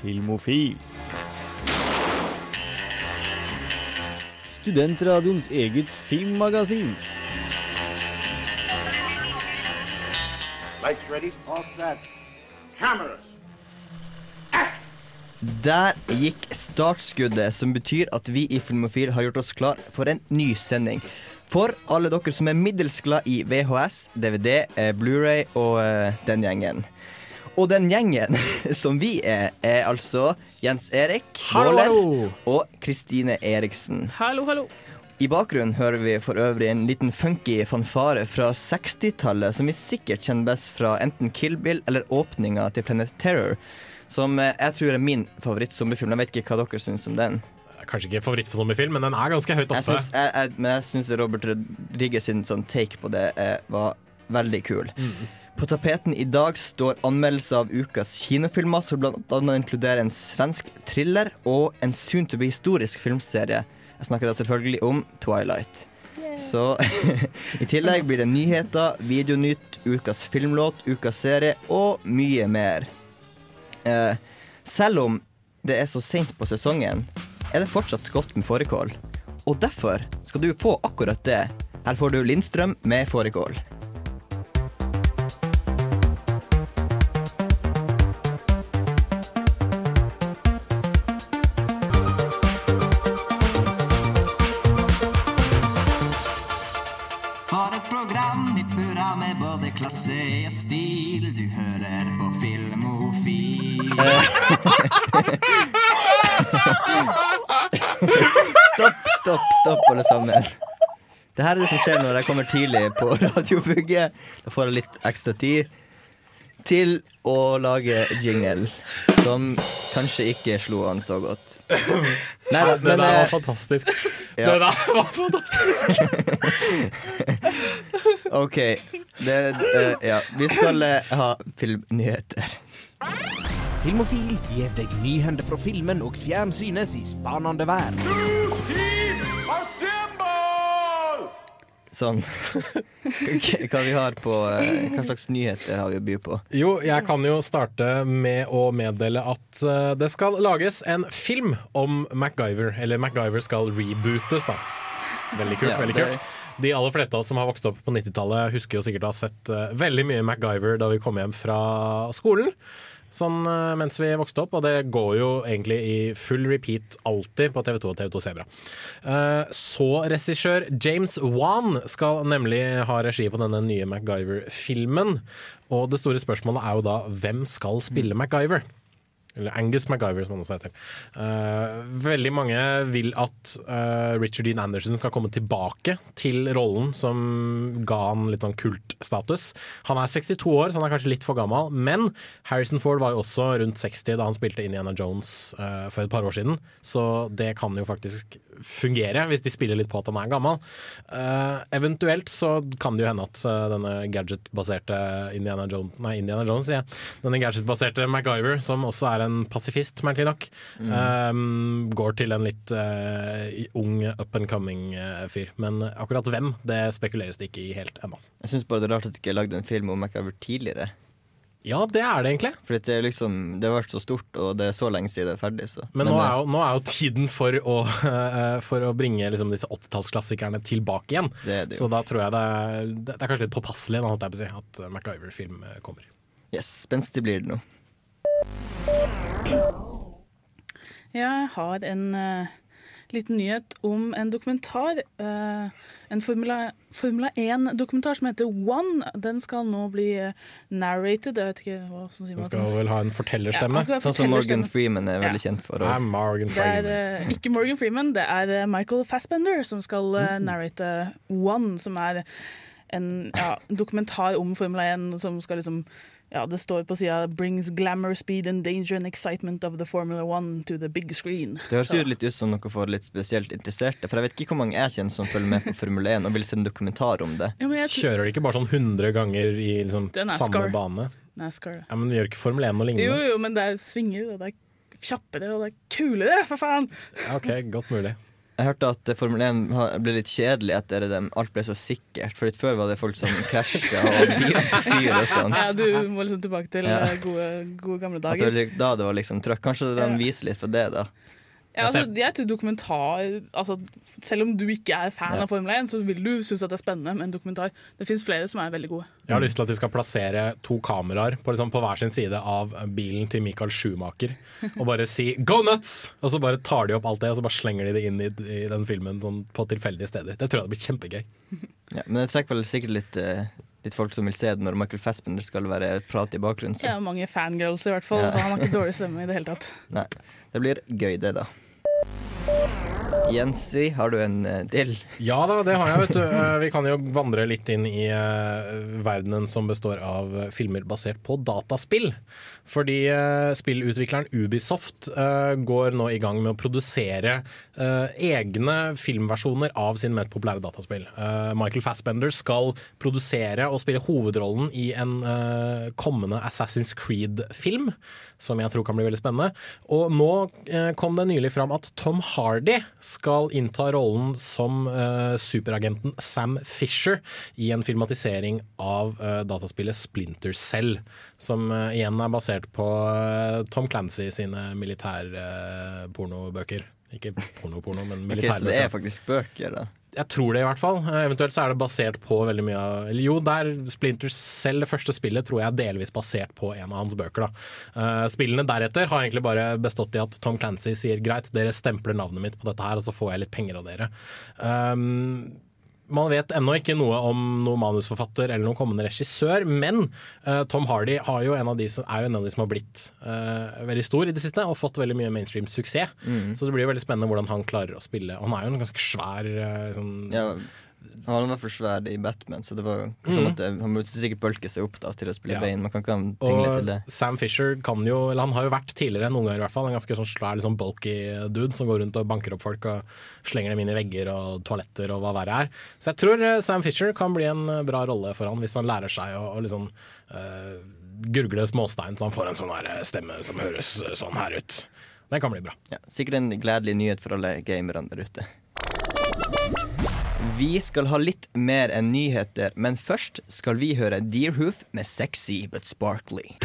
Filmofil. Studentradioens eget filmmagasin. Lights ready, all set. Cameras. Der gikk startskuddet, som betyr at vi i Filmofil har gjort oss klar for en ny sending. For alle dere som er middels glad i VHS, DVD, eh, Blu-ray og eh, den gjengen. Og den gjengen som vi er, er altså Jens Erik Våler og Kristine Eriksen. Hallo, hallo. I bakgrunnen hører vi for øvrig en liten funky fanfare fra 60-tallet, som vi sikkert kjenner best fra enten Kill Bill eller åpninga til Planet Terror. Som eh, jeg tror er min favorittzombiefilm. Jeg vet ikke hva dere syns om den. Kanskje ikke favoritt for zombiefilm, men den er ganske høyt Jeg oppe. jeg, jeg, men jeg syns Robert Rodriguez sin sånn take på det eh, var veldig kul. På tapeten i dag står anmeldelse av ukas kinofilmer, som bl.a. inkluderer en svensk thriller og en soon to be historisk filmserie. Jeg snakker da selvfølgelig om Twilight. Så i tillegg blir det nyheter, videonytt, ukas filmlåt, ukas serie og mye mer. Eh, selv om det er så sent på sesongen, er det fortsatt godt med fårikål. Og derfor skal du få akkurat det. Her får du Lindstrøm med fårikål. Stopp, stopp, stopp, alle sammen. Det her er det som skjer når jeg kommer tidlig på radiobygget. Da får jeg litt ekstra tid til å lage jingle, som kanskje ikke slo an så godt. Nei Det men der var eh, fantastisk. ja. Det der var fantastisk. OK. Det, det, ja. Vi skal eh, ha filmnyheter. Filmofil gir deg nyhender fra filmen og fjernsynets i spanende vær. Sånn. Hva vi har på eh, Hva slags nyheter har vi å by på? Jo, jeg kan jo starte med å meddele at eh, det skal lages en film om MacGyver. Eller MacGyver skal rebootes, da. Veldig kult. Ja, veldig det- kult. De aller fleste av oss som har vokst opp på 90-tallet, husker jo sikkert å ha sett eh, veldig mye MacGyver da vi kom hjem fra skolen. Sånn eh, mens vi vokste opp, og det går jo egentlig i full repeat alltid på TV2 og TV2 Sebra. Eh, så regissør James Wan skal nemlig ha regi på denne nye MacGyver-filmen. Og det store spørsmålet er jo da hvem skal spille MacGyver? Eller Angus MacGyver, som han også heter. Uh, veldig mange vil at uh, Richard Dean Anderson skal komme tilbake til rollen som ga han litt sånn kultstatus. Han er 62 år, så han er kanskje litt for gammel. Men Harrison Ford var jo også rundt 60 da han spilte Indiana Jones uh, for et par år siden. Så det kan jo faktisk fungere, hvis de spiller litt på at han er gammel. Uh, eventuelt så kan det jo hende at eh, denne gadget-baserte Indiana Jones Nei, Indiana Jones, sier jeg. Denne gadget-baserte MacGyver, som også er en pasifist, merkelig nok, eh, går til en litt uh, ung up and coming-fyr. Men akkurat hvem, det spekuleres det ikke i helt ennå. Jeg syns bare det er rart at de ikke lagde en film om MacGyver tidligere. Ja, det er det egentlig. For det er liksom Det har vært så stort, og det er så lenge siden det er ferdig, så. Men, nå, eh, er jo, nå er jo tiden for å, eh, for å bringe liksom, disse 80-tallsklassikerne tilbake igjen. Det er det. Så da tror jeg det er, det er kanskje litt påpasselig da, holdt jeg på å si, at MacGyver-film eh, kommer. Yes, spenstig blir det nå. Jeg har en eh, liten nyhet om en dokumentar. eh, en Formula, Formula 1-dokumentar som heter One. Den skal nå bli eh, narrated. Jeg vet ikke hva som sier Den skal vel ha en Ja, fortellerstemme. han Sånn som Morgan. Freeman er veldig Ja. kjent for. Det er Morgan Det er eh, ikke Morgan Freeman, det er Michael Fassbender som skal Mm. narrate One, som er en ja, dokumentar om Formula 1 som skal liksom ja, Det står på sida 'Brings glamour, speed and danger and excitement of the Formula 1 to the big screen'. det høres Så- jo litt ut som noe for litt spesielt interesserte. For jeg vet ikke hvor mange jeg kjenner som følger med på Formel 1 og vil se en dokumentar om det. ja, men jeg Kjører de ikke bare sånn 100 ganger i liksom, samme bane? NASCAR. Ja, Men vi gjør ikke Formel 1 noe Jo, lignende? jo, men det er svinger, og det er kjappere, og det er kulere, for faen! Ja, ok, godt mulig. Jeg hørte at Formel 1 ble litt kjedelig etter at alt ble så sikkert. For litt før var det folk som krasja og biler tok fyr og sånt. Ja, du må liksom tilbake til Ja. eh, gode, gode gamle At det var, da det var liksom trøkk. Kanskje de viser litt for det, da. Ja, altså, jeg tror dokumentar altså, Selv om du ikke er fan Ja. av Formel 1, så vil du synes at det er spennende med en dokumentar. Det fins flere som er veldig gode. Jeg har lyst til at de skal plassere to kameraer på, liksom, på hver sin side av bilen til Michael Schumacher og bare si 'go nuts!' Og så bare tar de opp alt det og så bare slenger de det inn i, i den filmen sånn, på tilfeldige steder. Det tror jeg blir kjempegøy. Ja, men det trekker vel sikkert litt, uh litt folk som vil se det når Michael Fassbender skal være prat i bakgrunnen. Så Ja, mange fangirls i hvert fall. Ja. Han har ikke dårlig stemme i det hele tatt. nei, det blir gøy, det, da. Jensi, har du en del? Ja da, det har jeg, vet du. Eh, Vi kan jo vandre litt inn i eh, verdenen som består av eh, filmer basert på dataspill. Fordi eh, spillutvikleren Ubisoft eh, går nå i gang med å produsere eh, egne filmversjoner av sin mest populære dataspill. Michael Fassbender skal produsere og spille hovedrollen i en kommende Assassin's Creed-film. Som jeg tror kan bli veldig spennende. Og nå kom det nylig fram at Tom Hardy skal innta rollen som superagenten Sam Fisher i en filmatisering av dataspillet Splinter Cell. Som igjen er basert på eh, Tom Clancy sine militærpornobøker. Ikke porno-porno, men Ok, så det er faktisk bøker, da. Jeg tror det i hvert fall. Eh, Eventuelt så er det basert på veldig mye av jo, der Splinter selv, det første spillet, tror jeg er delvis basert på en av hans bøker. da. Eh, spillene deretter har egentlig bare bestått i at Tom Clancy sier greit, dere stempler navnet mitt på dette her, og så får jeg litt penger av dere. Um, man vet ennå ikke noe om noen manusforfatter eller noen kommende regissør, men uh, Tom Hardy har jo en av de som, er jo en av de som har blitt uh, veldig stor i det siste og fått veldig mye mainstream-suksess. Så det blir veldig spennende hvordan han klarer å spille. Han er jo en ganske svær uh, sånn, Ja, han var for svær i Batman, så det var kanskje måtte, han måtte sikkert bølke seg opp da, til å spille Ja. Bane. Man kan ikke ha tingle til det. Sam Fisher kan jo, eller han har jo vært tidligere noen ganger i hvert fall, en ganske sånn svær, sånn bulky dude som går rundt og banker opp folk og slenger dem inn i vegger og toaletter og hva verre er. Så jeg tror eh, Sam Fisher kan bli en eh, bra rolle for han hvis han lærer seg å, å liksom uh, gurgle småstein så han får en sånn her stemme som høres sånn her ut. Det kan bli bra. Ja, sikkert en gledelig nyhet for alle gamerne der ute. Vi skal ha litt mer enn nyheter, men først skal vi høre Deerhoof med 'Sexy But Sparkly'.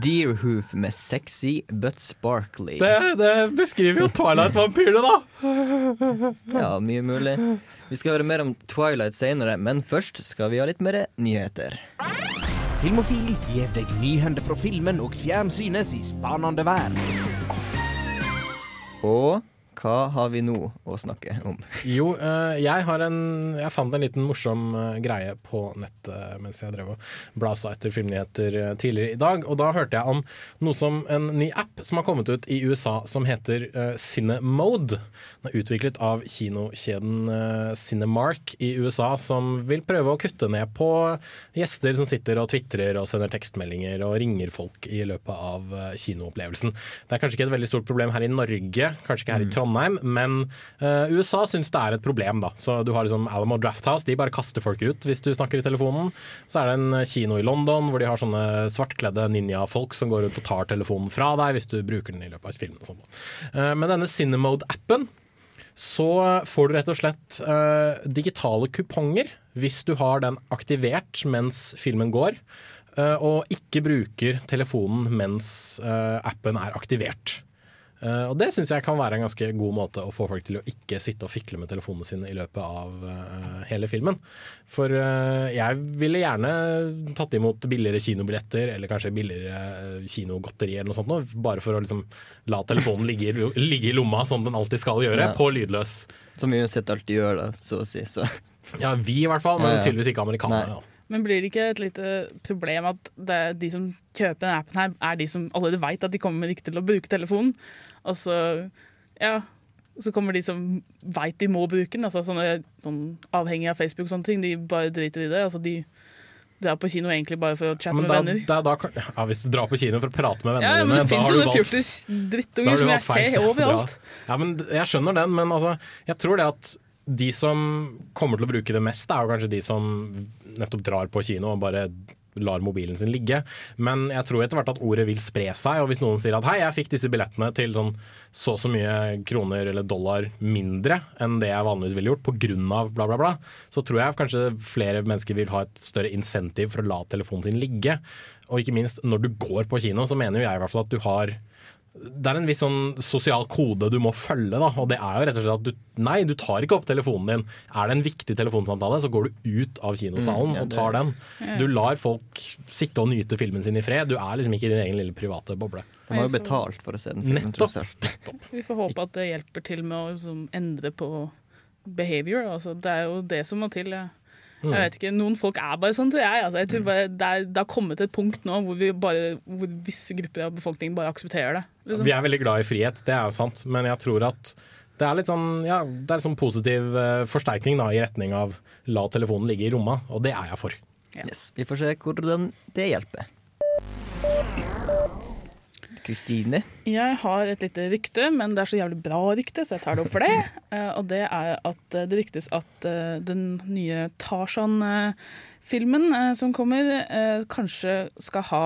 Deerhoof med 'Sexy But Sparkly'. Det, det beskriver jo Twilight-vampyrene, da! Ja, mye mulig. Vi skal høre mer om Twilight senere, men først skal vi ha litt mer nyheter. Filmofil gir deg nyhender fra filmen og fjernsynets i spanende verden. Og hva har vi nå å snakke om? Jo, eh, jeg, har en, jeg fant en liten morsom eh, greie på nettet mens jeg drev og blasa etter filmnyheter eh, tidligere i dag. Og da hørte jeg om noe som en ny app som har kommet ut i USA som heter Cinemode. Den er utviklet av kinokjeden eh, Cinemark i USA, som vil prøve å kutte ned på gjester som sitter og tvitrer og sender tekstmeldinger og ringer folk i løpet av eh, kinoopplevelsen. Det er kanskje ikke et veldig stort problem her i Norge, kanskje ikke her i Trondheim, men eh, USA syns det er et problem. da. Så Du har liksom Alamo Drafthouse, de bare kaster folk ut hvis du snakker i telefonen. Så er det en kino i London hvor de har sånne svartkledde ninjafolk som går rundt og tar telefonen fra deg hvis du bruker den i løpet av filmen. og sånt. Eh, denne Cinemode-appen så får du rett og slett uh, digitale kuponger hvis du har den aktivert mens filmen går, eh, og ikke bruker telefonen mens eh, appen er aktivert. Eh, og Det syns jeg kan være en ganske god måte å få folk til å ikke sitte og fikle med telefonene sine i løpet av eh, hele filmen. For eh, jeg ville gjerne tatt imot billigere kinobilletter, eller kanskje billigere uh, kinogodteri eller noe sånt, nå, bare for å liksom la telefonen ligge, i- ligge i lomma som den alltid skal gjøre, Ja. på lydløs. Som vi uansett alltid gjør, da, så å si. Så. Ja, vi i hvert fall, men tydeligvis ikke amerikanere. Nei. Men blir det ikke et lite problem at det, er de som kjøper denne appen her, er de som allerede veit at de kommer ikke til å bruke telefonen? Og så, ja, så kommer de som veit de må bruke den, altså sånne, sånn avhengig av Facebook og sånne ting, de bare driter i det. Altså de drar på kino egentlig bare for å chatte Men med venner. da, da, ja, hvis du drar på kino for å prate med Ja, vennene det dine, da har du valgt fjortis Da drittunger som jeg feil ser overalt. Ja, men jeg skjønner den, men altså, jeg tror det at de som kommer til å bruke det mest, er jo kanskje de som nettopp drar på kino og bare lar mobilen sin ligge. Men jeg tror etter hvert at ordet vil spre seg, og hvis noen sier at hei, jeg fikk disse billettene til sånn så og så mye kroner eller dollar mindre enn det jeg vanligvis ville gjort pga. bla, bla, bla, så tror jeg kanskje flere mennesker vil ha et større insentiv for å la telefonen sin ligge. Og ikke minst når du går på kino, så mener jo jeg i hvert fall at du har det er en viss sånn sosial kode du må følge. Da. Og det er jo rett og slett at du Nei, du tar ikke opp telefonen din. Er det en viktig telefonsamtale, så går du ut av kinosalen Mm, ja, og tar den. Du lar folk sitte og nyte filmen sin i fred. Du er liksom ikke i din egen lille private boble. De har jo betalt for å se den filmen, Nettopp. Nettopp. Vi får håpe at det hjelper til med å liksom, endre på behavior. Altså, det er jo det som må til. Ja. Mm. Jeg vet ikke, Noen folk er bare sånn, tror jeg. Altså, jeg tror bare det, er, det har kommet et punkt nå hvor, vi bare, hvor visse grupper av befolkningen bare aksepterer det. Liksom. Vi er veldig glad i frihet, det er jo sant, men jeg tror at det er litt sånn, ja, det er sånn positiv uh, forsterkning da, i retning av la telefonen ligge i romma, og det er jeg for. Yes. Yes. Vi får se hvordan det hjelper. Kristine. Jeg har et lite rykte, men det er så jævlig bra rykte, så jeg tar det opp for det. Eh, og det er at eh, det ryktes at eh, den nye Tarzan-filmen som kommer, kanskje skal ha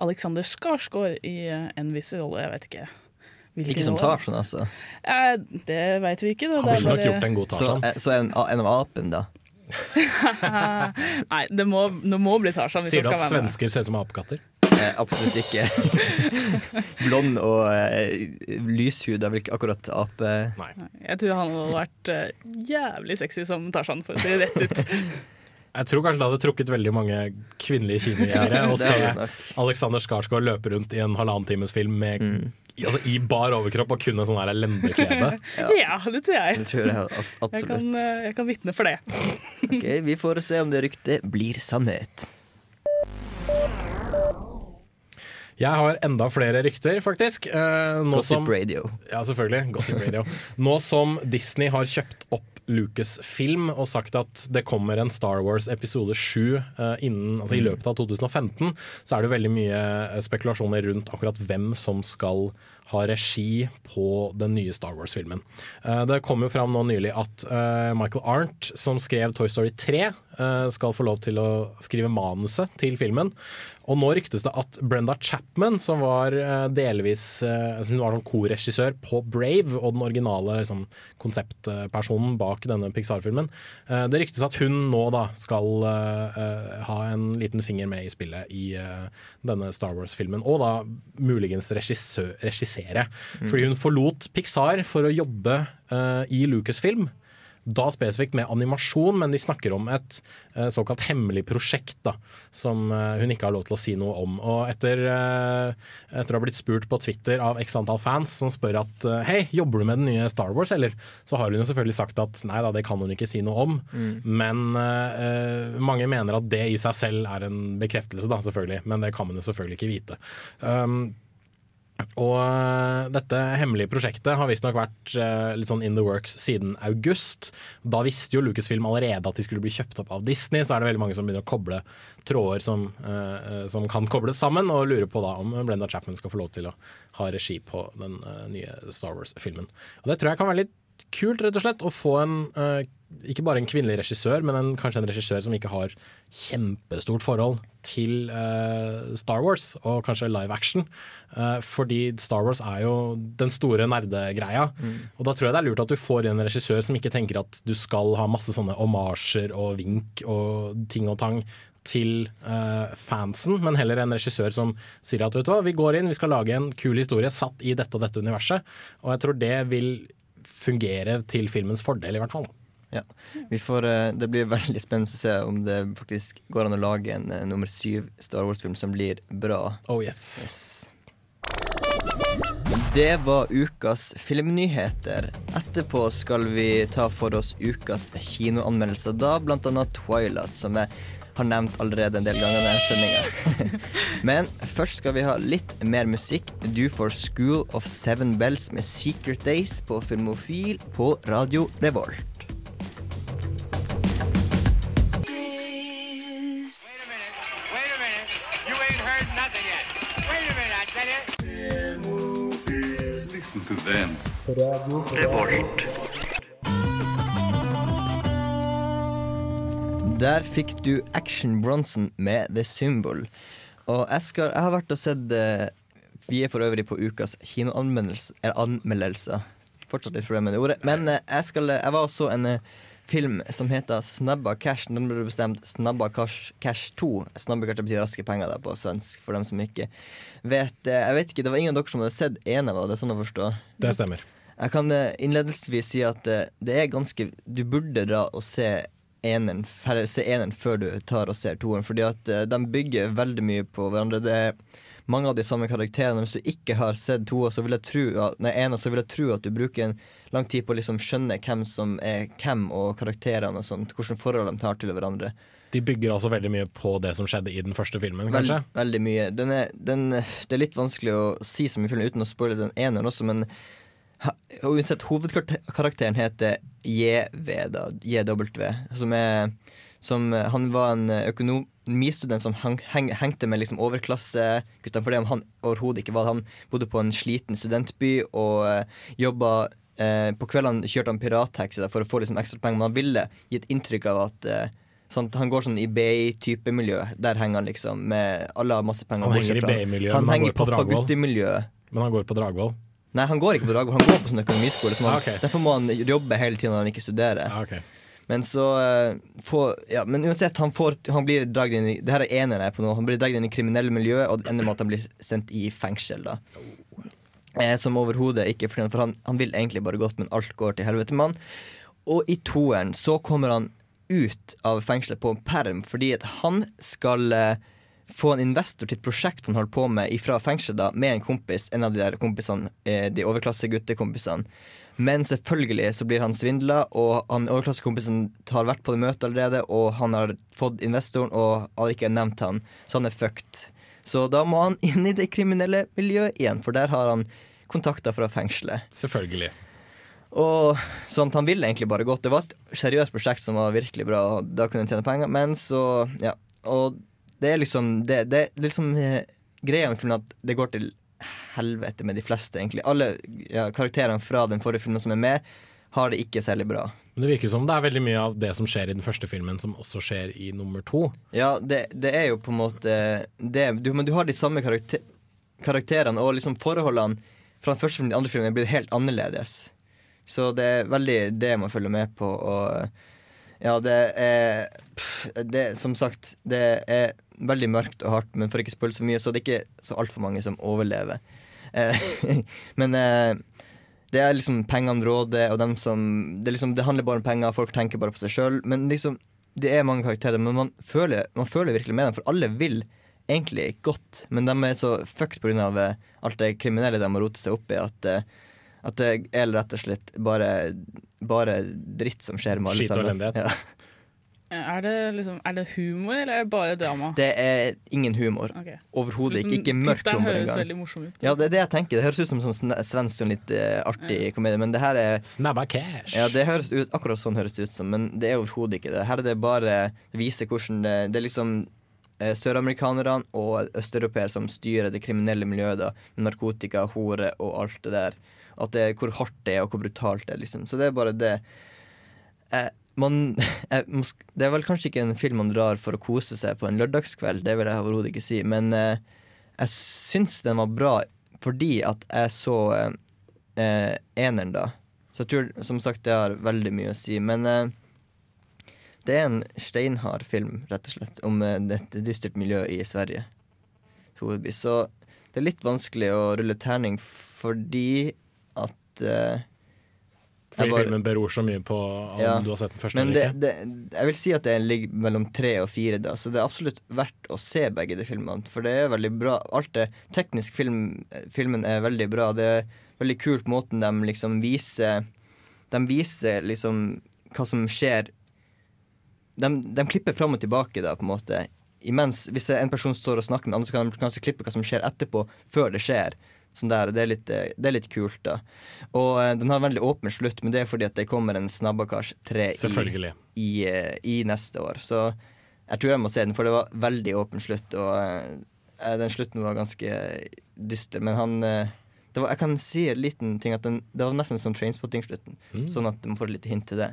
Alexander Skarsgård i en viss rolle. Jeg vet ikke. hvilken Ikke som. Tarzan, altså. Eh, det veit vi ikke. Da. Han er nok gjort en god Så, Tarzan. så en, en av apen, da. Nei, det må, det må bli Tarzan. hvis Sier du at skal være med. svensker ser ut som apekatter? Eh, absolutt ikke. Blond og uh, lyshud er vel ikke akkurat ape... Nei. Jeg tror han hadde vært uh, jævlig sexy som Tarzan, for å si det rett ut. Jeg tror kanskje det hadde trukket veldig mange kvinnelige kinogjengere å se. Alexander Skarsgård løpe rundt i en halvannen times film med, i- altså, i bar overkropp og kun en sånn her lendeklede. Ja, det tror jeg. Det tror jeg absolutt. Jeg kan, eh, jeg kan vitne for det. Ok, Vi får se om det ryktet blir sannhet. Jeg har enda flere rykter, faktisk. Eh, nå Gossip som, Radio. Ja, selvfølgelig. Gossip Radio. Nå som Disney har kjøpt opp Lucasfilm og sagt at det kommer en Star Wars episode 7 eh, innen, altså i løpet av 2015, så er det veldig mye eh, spekulasjoner rundt akkurat hvem som skal ha regi på den nye Star Wars-filmen. Eh, det kom jo fram nå nylig at eh, Michael Arndt, som skrev Toy Story 3, eh, skal få lov til å skrive manuset til filmen. Og nå ryktes det at Brenda Chapman, som var delvis Hun var sånn korregissør på Brave, og den originale liksom, konseptpersonen bak denne Pixar-filmen. Det ryktes at hun nå da skal ha en liten finger med i spillet i denne Star Wars-filmen, og da muligens regissø- Mm. Fordi hun forlot Pixar for å jobbe uh, i Lucasfilm. Da spesifikt med animasjon, men de snakker om et uh, såkalt hemmelig prosjekt da, som uh, hun ikke har lov til å si noe om. Og etter, etter å ha blitt spurt på Twitter av x antall fans som spør at hei, jobber du med den nye Star Wars, eller? Så har hun jo selvfølgelig sagt at nei da, det kan hun ikke si noe om. Men eh, eh, mange mener at det i seg selv er en bekreftelse, da, selvfølgelig. Men det kan man jo selvfølgelig ikke vite. Um, og øh, dette hemmelige prosjektet har visstnok vært øh, litt sånn in the works siden august. Da visste jo Lucasfilm allerede at de skulle bli kjøpt opp av Disney, så er det veldig mange som begynner å koble tråder som, øh, som kan kobles sammen, og lurer på da om Brenda Chapman skal få lov til å ha regi på den nye Star Wars-filmen. Og Det tror jeg kan være litt kult, rett og slett, å få en ikke bare en kvinnelig regissør, men en, kanskje en regissør som ikke har kjempestort forhold til uh, Star Wars, og kanskje live action. Uh, fordi Star Wars er jo den store nerdegreia. Og da tror jeg det er lurt at du får en regissør som ikke tenker at du skal ha masse sånne omasjer og vink og ting og tang til uh, fansen, men heller en regissør som sier at vet du hva, vi går inn, vi skal lage en kul historie satt i dette og dette universet. Og jeg tror det vil fungere til filmens fordel, i hvert fall. Ja. Vi får, eh, det blir veldig spennende å se om det faktisk går an å lage en eh, nummer syv Star Wars-film som blir bra. Oh yes. Det var ukas filmnyheter. Etterpå skal vi ta for oss ukas kinoanmeldelser, da annet Twilight, som jeg har nevnt allerede en del ganger i sendinga. Men først skal vi ha litt mer musikk. Du får School of Seven Bells med Secret Days på Filmofil på Radio Revolt. You. Listen. Der fikk du Action Bronson med The Symbol. Og Eskar, jeg har vært og sett eh, Vi er for øvrig på ukas kinoanmeldelser. Fortsatt litt problemer med det ordet. Men eh, jeg, skal, jeg var også en eh, film som heter Snabba Cash. Den ble bestemt Snabba Cash, Cash 2. Snabba Cash betyr raske penger da, på svensk, for dem som ikke vet det. Jeg vet ikke, Det var ingen av dere som hadde sett en av det, er sånn å forstå? Det stemmer. Jeg kan eh, innledningsvis si at eh, det er ganske Du burde dra og se eneren, se eneren før du tar og ser toeren, fordi at eh, de bygger veldig mye på hverandre. Det er mange av de samme karakterene. Hvis du ikke har sett to, så vil jeg tro at, nei, ene, så vil jeg tro at du bruker en lang tid på å liksom skjønne hvem som er hvem, og karakterene og sånt. Hvilke forhold de tar til hverandre. De bygger altså veldig mye på det som skjedde i den første filmen, Veld, kanskje. veldig mye. Den er, den, det er litt vanskelig å si så mye film uten å spoile den eneren også, men uansett, hovedkarakteren heter da. JW, som er som, Han var en eh, økonomistudent som hang, heng, hengte med liksom overklasseguttene om han overhodet ikke var det. Han bodde på en sliten studentby og uh, jobba eh, På kveldene kjørte han pirattaxi for å få liksom ekstra penger, men han ville gi et inntrykk av at eh, Sånn, han går sånn i BI-type miljø. Der henger han liksom med alle har masse penger. Han henger i BI-miljøet, Han men han går på Dragvoll. Men han går på Dragvoll. Nei, han går ikke på Dragvoll, han går på sånn økonomiskole. Så man, Ah, ok. Derfor må han jobbe hele tiden når han ikke studerer. Ja, ok. Men så eh, får, ja, Men uansett, han, får, han blir dratt inn i Det her er eneren jeg på nå. Han blir dratt inn i kriminelle miljø, og det ender med at han blir sendt i fengsel. da eh, Som overhodet ikke for han, han vil egentlig bare godt, men alt går til helvete med. Og i toeren så kommer han ut av fengselet på en perm fordi at han skal eh, få en investor til et prosjekt han holder på med fra fengselet da, med en kompis, en av de der kompisene, eh, de overklasseguttekompisene. Men selvfølgelig så blir han svindla, og han overklassekompisen har vært på det møtet allerede, og han har fått investoren, og har ikke nevnt han, så han er fucked. Så da må han inn i det kriminelle miljøet igjen, for der har han kontakter fra fengselet. Selvfølgelig. Og sånn at Han ville egentlig bare gått. Det var et seriøst prosjekt som var virkelig bra, og da kunne han tjene penger, men så Ja. Og det er liksom Det, det, det er liksom eh, greia med filmen at det går til helvete med de fleste, egentlig. Alle ja, karakterene fra den forrige filmen som er med, har det ikke særlig bra. Men det virker som det er veldig mye av det som skjer i den første filmen, som også skjer i nummer to. Ja, det, det er jo på en måte det, du, Men du har de samme karakter, karakterene, og liksom forholdene fra den første filmen til den andre filmen blitt helt annerledes. Så det er veldig det man følger med på, og ja, det er pff, det, Som sagt, det er veldig mørkt og hardt, men for ikke spilt så mye, så det er ikke så altfor mange som overlever. Eh, men eh, det er liksom pengene råder, og dem som det, liksom, det handler bare om penger, folk tenker bare på seg sjøl. Men liksom, det er mange karakterer, men man føler, man føler virkelig med dem, for alle vil egentlig godt, men de er så fucked pga. alt det kriminelle de har rotet seg opp i, at, eh, at det er rett og slett bare, bare dritt som skjer med alle Skit og sammen. elendighet. Ja. Er det, liksom, er det humor, eller er det bare drama? Det er ingen humor. Okay. Overhodet ikke. Ikke mørk humor høres veldig morsom ut. Ja, det er det jeg tenker. Det høres ut som sånn sn- svensk sånn litt uh, artig komedie, men det her er Snabba cash. Ja, det høres ut, akkurat sånn høres det ut som, men det er overhodet ikke det. Her er det bare Det viser hvordan det Det er liksom uh, søramerikanerne og østeuropeere som styrer det kriminelle miljøet, da, med narkotika, hore og alt det der. At det, hvor hardt det er, og hvor brutalt det er, liksom. Så det er bare det. Eh, man, det er vel kanskje ikke en film man drar for å kose seg på en lørdagskveld, det vil jeg overhodet ikke si, men eh, jeg syns den var bra fordi at jeg så eh, eneren, da. Så jeg tror som sagt det har veldig mye å si. Men eh, det er en steinhard film, rett og slett, om eh, et dystert miljø i Sverige. Så det er litt vanskelig å rulle terning fordi at eh, Fordi bare- filmen beror så mye på om Ja, du har sett den første Men eller det, ikke. det, jeg vil si at det ligger mellom tre og fire, da, så det er absolutt verdt å se begge de filmene. For det er veldig bra. Alt det teknisk film, filmen er veldig bra. Det er veldig kult måten de liksom viser De viser liksom hva som skjer De, de klipper fram og tilbake, da, på en måte. Imens, hvis en person står og snakker med andre, så kan de kanskje klippe hva som skjer etterpå, før det skjer. Sånn der, det, er litt, eh, det er litt kult, da. Og eh, den har en veldig åpen slutt, men det er fordi at det kommer en Snabbakars 3 i, i, eh, i neste år. Så jeg tror jeg må se den, for det var veldig åpen slutt, og eh, den slutten var ganske dyster. Men han eh, det var, Jeg kan si en liten ting, at den, det var nesten som Trainspotting-slutten. Mm. Sånn at man får et lite hint til det.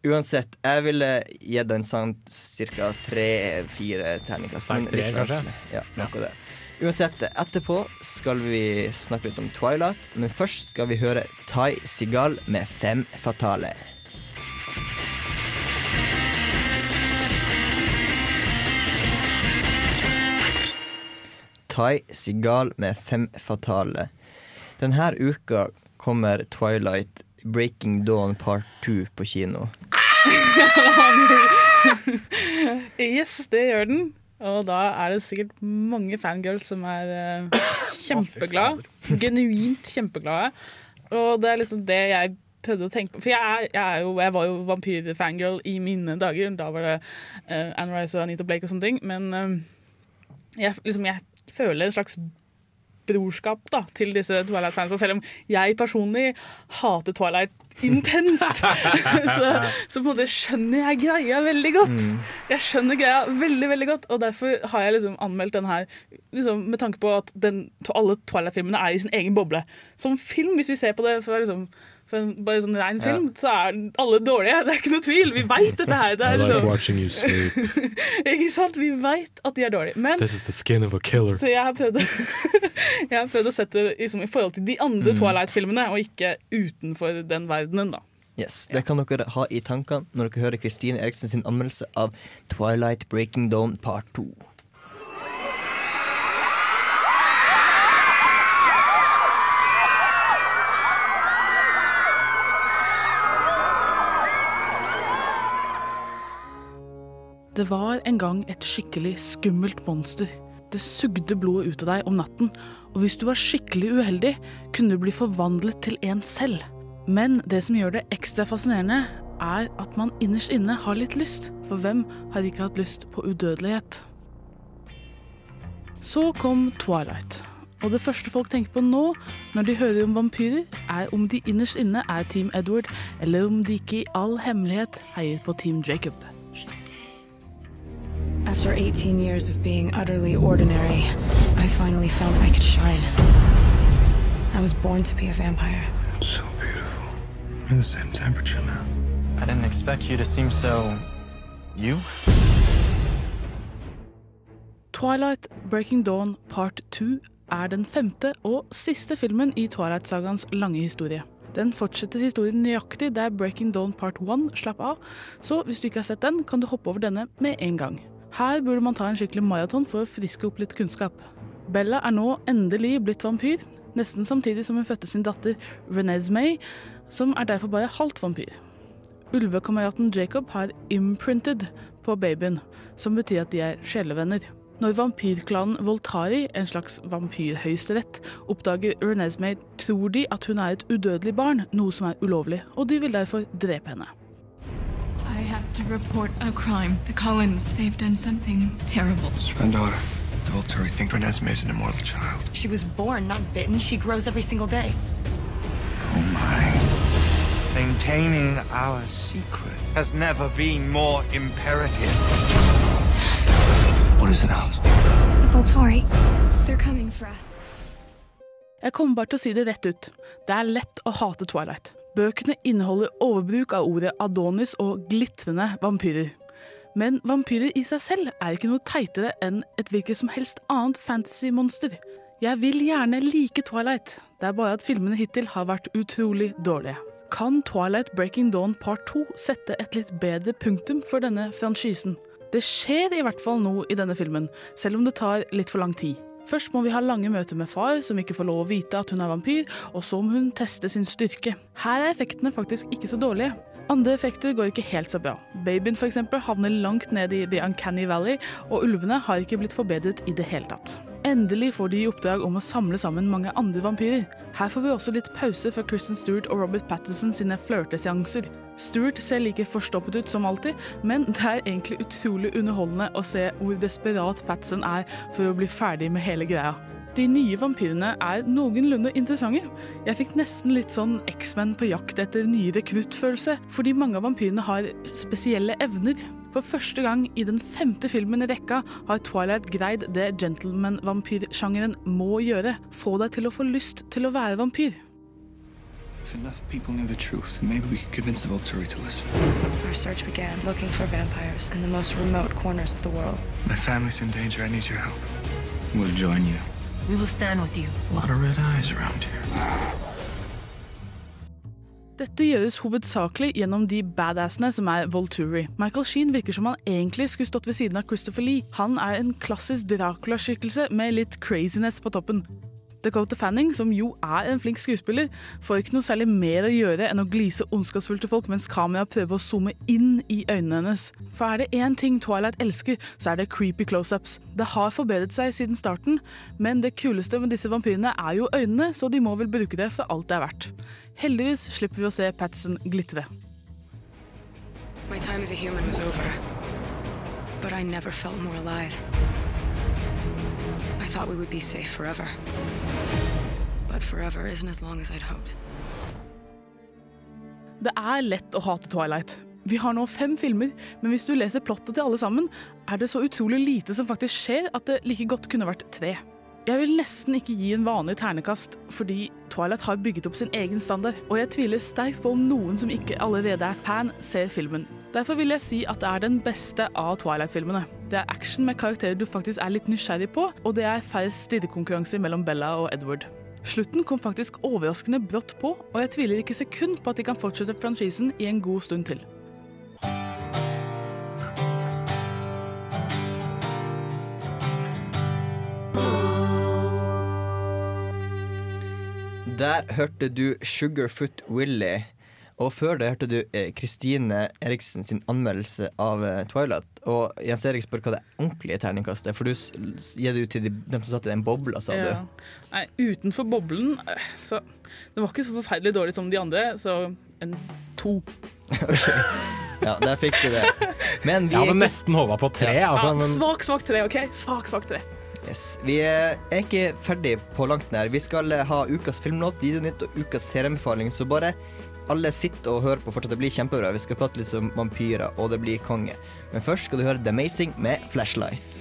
Uansett, jeg ville gitt den sånn ca. tre-fire terningkast. Sterk tre, kanskje? Ja, noe det. Uansett, etterpå skal vi snakke litt om Twilight, men først skal vi høre Tai Sigal med Fem fatale. Tai Sigal med Fem fatale. Denne uka kommer Twilight Breaking Dawn Part 2 på kino. Yes, det gjør den. Og da er det sikkert mange fangirls som er uh, kjempeglade. Genuint kjempeglade. Og det er liksom det jeg prøvde å tenke på. For jeg, er, jeg, er jo, jeg var jo vampyr-fangirl i mine dager. Da var det uh, Anne Rice og Anita Blake og sånne ting. Men eh, jeg, liksom, jeg føler en slags brorskap da, til disse Twilight-fansa, selv om jeg personlig hater Twilight intenst. så, så på en måte skjønner jeg greia veldig godt. Jeg skjønner greia veldig veldig godt, og derfor har jeg liksom anmeldt den her liksom, med tanke på at den, alle Twilight-filmene er i sin egen boble. Som film, hvis vi ser på det fra liksom, for en, bare sånn rein film, så er alle dårlige. Det er ikke noe tvil. Vi veit dette her. Det er like liksom, watching you sleep. ikke sant? Vi veit at de er dårlige. Men This is the skin of a killer. så jeg har prøvd å, jeg har prøvd å sette det liksom, i forhold til de andre Twilight-filmene, og ikke utenfor den verdenen, da. Yes, Det kan dere ha i tankene når dere hører Kristine Eriksen sin anmeldelse av Twilight Breaking Dawn Part 2. Det var en gang et skikkelig skummelt monster. Det sugde blodet ut av deg om natten, og hvis du var skikkelig uheldig, kunne du bli forvandlet til en selv. Men det som gjør det ekstra fascinerende, er at man innerst inne har litt lyst, for hvem har ikke hatt lyst på udødelighet? Så kom Twilight. Og det første folk tenker på nå, når de hører om vampyrer, er om de innerst inne er Team Edward, eller om de ikke i all hemmelighet heier på Team Jacob. After 18 years of being utterly ordinary, I finally found I could shine. I was born to be a vampire. So beautiful. We're the same temperature now. I didn't expect you to seem so. you? Twilight Breaking Dawn Part 2 er den femte og siste filmen i Twilight-sagaens lange historie. Den fortsetter historien nøyaktig der Breaking Dawn Part 1 slapp av, så hvis du ikke har sett den, kan du hoppe over denne med en gang. Her burde man ta en skikkelig maraton for å friske opp litt kunnskap. Bella er nå endelig blitt vampyr, nesten samtidig som hun fødte sin datter Renesmee, som er derfor bare halvt vampyr. Ulvekameraten Jacob har imprinted på babyen, som betyr at de er sjelevenner. Når vampyrklanen Voltari, en slags vampyrhøyesterett, oppdager Renesmee, tror de at hun er et udødelig barn, noe som er ulovlig, og de vil derfor drepe henne. I have to report a crime. The Collins, they've done something terrible. It's my daughter. The Volturi think Renesmee is an immortal child. She was born, not bitten. She grows every single day. Oh my. Maintaining our secret has never been more imperative. What is it, Alice? Volturi, they're coming for us. Jeg kommer bare til å si det rett ut. Det er lett å hate Twilight. Bøkene inneholder overbruk av ordet Adonis og glitrende vampyrer. Men vampyrer i seg selv er ikke noe teitere enn et hvilket som helst annet fantasymonster. Jeg vil gjerne like Twilight, det er bare at filmene hittil har vært utrolig dårlige. Kan Twilight Breaking Dawn Part 2 sette et litt bedre punktum for denne franchisen? Det skjer i hvert fall noe i denne filmen, selv om det tar litt for lang tid. Først må vi ha lange møter med far, som ikke får lov å vite at hun er vampyr, og så må hun teste sin styrke. Her er effektene faktisk ikke så dårlige. Andre effekter går ikke helt så bra. Babyen eksempel havner langt ned i The Uncanny Valley, og ulvene har ikke blitt forbedret i det hele tatt. Endelig får de i oppdrag om å samle sammen mange andre vampyrer. Her får vi også litt pause fra Kristen Stewart og Robert Pattinson sine flørteseanser. Stewart ser like forstoppet ut som alltid, men det er egentlig utrolig underholdende å se hvor desperat Pattinson er for å bli ferdig med hele greia. De nye vampyrene er noenlunde interessante. Jeg fikk nesten litt sånn X-Men på jakt etter nye rekruttfølelse, fordi mange av vampyrene har spesielle evner. For første gang i den femte filmen i rekka har Twilight greid det gentleman-vampyrsjangeren må gjøre. Få deg til å få lyst til å være vampyr. If enough people knew the truth, maybe we could convince the Volturi to listen. Our search began looking for vampires in the most remote corners of the world. My family's in danger. I need your help. We'll join you. We will stand with you. A lot of red eyes around here. Dette gjøres hovedsakelig gjennom de badassene som er Volturi. Michael Sheen virker som han egentlig skulle stått ved siden av Christopher Lee. Han er en klassisk Dracula-skikkelse med litt craziness på toppen. Dakota Fanning, som jo er en flink skuespiller, får ikke noe særlig mer å gjøre enn å glise ondskapsfullt til folk mens kameraet prøver å zoome inn i øynene hennes. For er det én ting Twilight elsker, så er det creepy close-ups. Det har forbedret seg siden starten, men det kuleste med disse vampyrene er jo øynene, så de må vel bruke det for alt det er verdt. Heldigvis slipper vi å se Patson glitre. My time as a human was over. But I never felt more alive. Thought we would be safe forever. But forever isn't as long as I'd hoped. Det er lett å hate Twilight. Vi har nå fem filmer, men hvis du leser plottet til alle sammen, er det så utrolig lite som faktisk skjer at det like godt kunne vært tre. Jeg vil nesten ikke gi en vanlig ternekast, fordi Twilight har bygget opp sin egen standard, og jeg tviler sterkt på om noen som ikke allerede er fan, ser filmen. Derfor vil jeg si at det er den beste av Twilight-filmene. Det er action med karakterer du faktisk er litt nysgjerrig på, og det er færre stirrekonkurranser mellom Bella og Edward. Slutten kom faktisk overraskende brått på, og jeg tviler ikke sekund på at de kan fortsette franchisen i en god stund til. Der hørte du Sugarfoot Willy. Og før det hørte du eh, Kristine Eriksen sin anmeldelse av eh, Twilight. Og Jens Erik spør hva det ordentlige terningkastet er, for du gir det ut til de, dem som satt i den bobla, sa Ja. Nei, utenfor boblen eh, Så det var ikke så forferdelig dårlig som de andre, så en to. okay. Ja, der fikk du det. Men vi Jeg hadde nesten håpa på tre, altså. ja, Men svak, svak tre, OK? Svak, svak tre. Yes, vi er ikke ferdig på langt nær. Vi skal eh, ha ukas filmlåt, videonytt og ukas serieanbefaling, så bare alle sitter og hører på fortsatt. Det blir kjempebra. Vi skal prate litt om vampyrer, og det blir konge. Men først skal du høre The Amazing med Flashlight.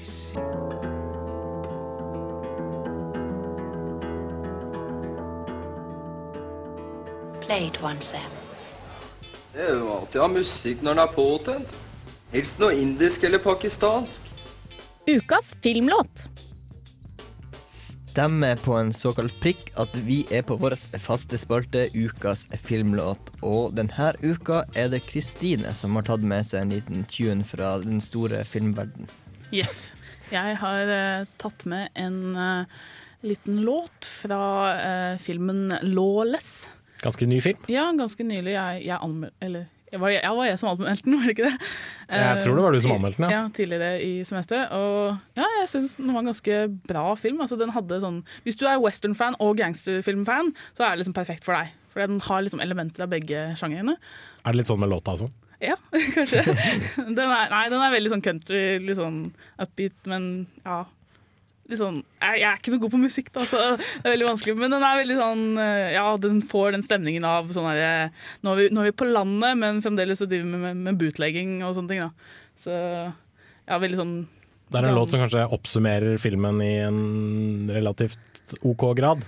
Played once then. Det er jo alltid å ha musikk når den er påtent. Helst noe indisk eller pakistansk. Ukas filmlåt. Stemmer på en såkalt prikk at vi er på vår faste spalte Ukas filmlåt. Og denne uka er det Kristine som har tatt med seg en liten tune fra den store filmverden. Yes. Jeg har uh, tatt med en uh, liten låt fra uh, filmen Lawless. ganske ny film. Ja, ganske nylig. Jeg, jeg jeg var, jeg var jeg som anmeldte den, var det ikke det? Jeg tror det var du som Eh, anmeldte den, ja. ja. Tidligere i semesteret. Og ja, jeg syns den var en ganske bra film. Altså, den hadde sånn Hvis du er western-fan og gangsterfilmfan, så er det liksom perfekt for deg. For den har liksom elementer av begge sjangrene. Er det litt sånn med låta også? Ja, kanskje. Den er, nei, den er veldig sånn country, litt sånn upbeat, men ja. Sånn, jeg, jeg er ikke noe god på musikk, da, så det er veldig vanskelig. Men den er veldig sånn eh, Ja, den får den stemningen av sånn herre nå, er vi- nå er vi på landet, men fremdeles så driver vi med, med bootlegging og sånne ting, da. Så ja, veldig sånn Det er en låt som kanskje oppsummerer filmen i en relativt OK grad.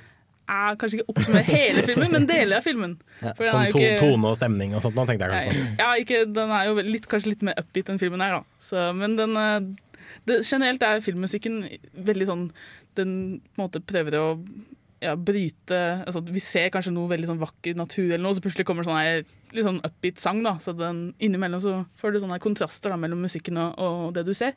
Jeg kanskje ikke oppsummere hele filmen, men deler av filmen. Ja, For den sånn er jo ikke- tone og stemning og sånt, nå tenkte jeg kanskje på. Ja, ikke, den er jo litt, kanskje litt mer upbeat enn filmen er, da. Så, men den eh, det, Generelt er filmmusikken veldig sånn Den på en måte prøver å ja, bryte altså, Vi ser kanskje noe veldig sånn vakker natur, eller noe, så plutselig kommer det sånn her litt sånn upbeat sang. da Så den, innimellom så får du sånne kontraster da, mellom musikken og, og det du ser,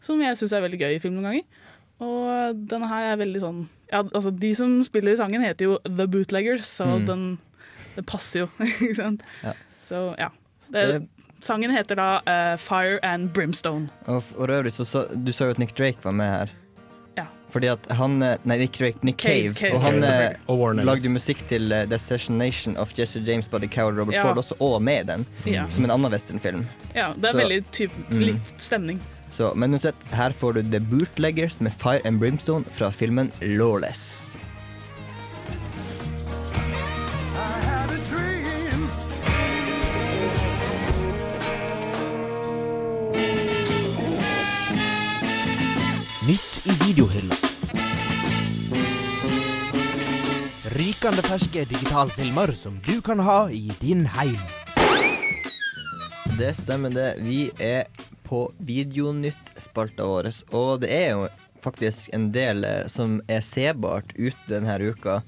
som jeg syns er veldig gøy i film noen ganger. Og denne her er veldig sånn ja, altså De som spiller i sangen, heter jo The Bootleggers, så Mm. den, den, passer jo. ikke sant? Ja. Så ja. Det, sangen heter da uh, Fire and Brimstone. Og for øvrig så, så, Du sa jo at Nick Drake var med her. Ja. Fordi at han eh, Nei, Nick Drake, Nick Cave, Cave. Cave. Og han Cave, eh, lagde jo musikk til uh, Destination of Jesse James, Buddy Coward, Robert Ja. Ford også, og med den. Ja. Som en annen westernfilm. Ja, det er Så- veldig typ, Mm. likt stemning. Så, men uansett, her får du The Bootleggers med Fire and Brimstone fra filmen Lawless. Videohylla. Rykende ferske digitalfilmer som du kan ha i din heim. Det stemmer, det. Vi er på Videonytt-spalta vår, og det er jo faktisk en del eh, som er sebart ute denne uka.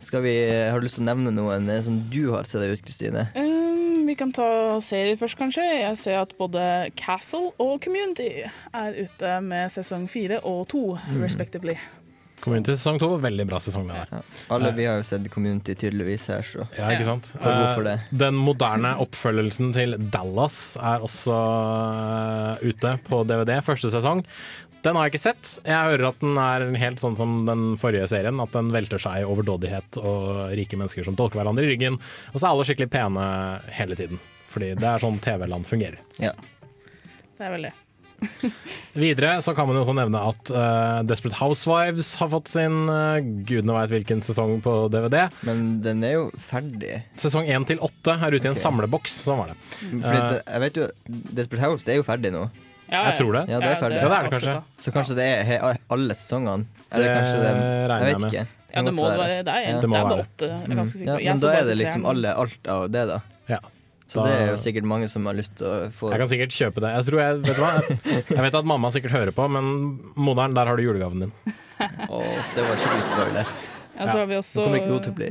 Skal vi, Har du lyst til å nevne noen eh, som du har sett deg ut, Kristine? Um, vi kan ta serier først, kanskje. Jeg ser at både Castle og Community er ute med sesong fire og to, Mm. respectively. Community sesong to, veldig bra sesong. Det Ja. Alle vi har jo sett Community tydeligvis her, så Ja, ikke sant? Det? Eh, Den moderne oppfølgelsen til Dallas er også eh, ute på DVD, første sesong. Den har jeg ikke sett. Jeg hører at den er helt sånn som den forrige serien. At den velter seg i overdådighet og rike mennesker som dolker hverandre i ryggen. Og så er alle skikkelig pene hele tiden. Fordi det er sånn TV-land fungerer. Ja. Det er vel det. Videre så kan man jo også nevne at uh, Desperate Housewives har fått sin uh, gudene veit hvilken sesong på DVD. Men den er jo ferdig. Sesong én til åtte er ute i en samleboks. Sånn var det. Fordi det, jeg vet jo, Desperate House det er jo ferdig nå. Ja, Jeg tror det. Ja, det er ferdig. Ja, det er det kanskje. Så kanskje det er alle sesongene? Eller Det kanskje det, regner jeg med. ikke. Ja, det må være det. er, Ja. det er bare åtte. Jeg er ganske sikker Ja, på. Men da er det liksom alle, alt av det, da. Ja. Så det er jo sikkert mange som har lyst til å få Jeg kan sikkert kjøpe det. Jeg, tror jeg, vet du hva? jeg vet at mamma sikkert hører på, men moderen, der har du julegaven din. Åh, det var skikkelig spoiler. Ja, så har vi også Nå kommer ikke hun til å bli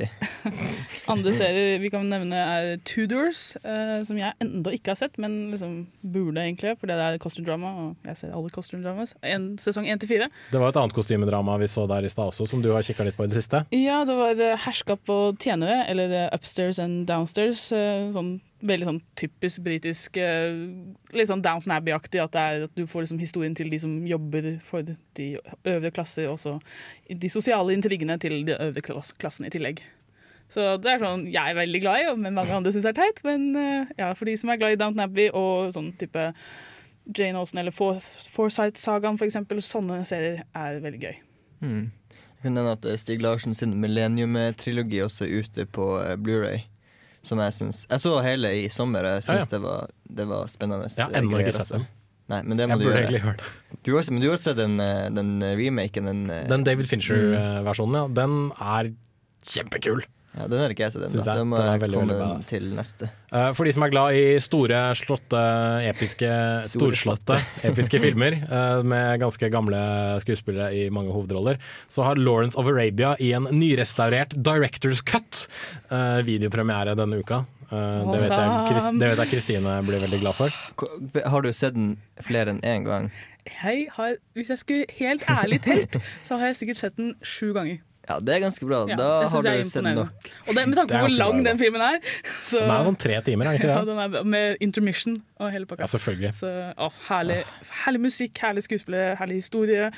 Andre serier vi kan nevne er Tudors, eh, som jeg ennå ikke har sett, men liksom burde egentlig, for det er costume drama, og jeg ser alle costume dramas. En, sesong én til fire. Det var et annet kostymedrama vi så der i stad også, som du har kikka litt på i det siste. Ja, det var det Herskap og tjenere, eller Upstairs and Downstairs. eh, Sånn veldig sånn typisk britisk, eh, litt sånn Downton Abbey-aktig. At, at du får liksom historien til de som jobber for de øvre klasser, og så de sosiale intrigene til de øvre klassen i tillegg. Så det er sånn jeg er veldig glad i, men mange andre syns er teit. Men eh, ja, for de som er glad i Downton Abbey og sånn type Jane Austen eller For Forsight-sagaen, for eksempel, sånne serier er veldig gøy. Mm. Jeg kan nevne at eh, Stig Larsen sin Millennium-trilogi også er ute på eh, Blu-ray Som jeg syns Jeg så hele i sommer, og jeg Ja, ja. det, var, det var spennende. Jeg har ennå ikke sett altså. den. Nei, men det må Jeg du burde gjøre. egentlig hørt det. Du har, men du har sett den, den remaken? Den, Den David Mm. Fincher-versjonen, ja, den er kjempekul. Ja, den har ikke jeg sett ennå. Den må Den er jeg veldig, komme veldig til neste. Uh, For de som er glad i store, slåtte, episke, storslåtte episke filmer uh, med ganske gamle skuespillere i mange hovedroller, så har Lawrence of Arabia i en nyrestaurert Directors Cut uh, videopremiere denne uka. Eh, det, vet jeg, det vet jeg Kristine blir veldig glad for. Har du sett den flere enn én gang? Jeg har, hvis jeg skulle helt ærlig telt, så har jeg sikkert sett den sju ganger. Ja, det er ganske bra. Ja, da har du sett nok. Og det, med tanke på hvor lang bra, den filmen er. Så, Den er sånn tre timer, er den ikke ja, den er, med intermission og hele pakka. Ja, selvfølgelig. Så, å, herlig, herlig musikk, herlig skuespillere, herlig historie.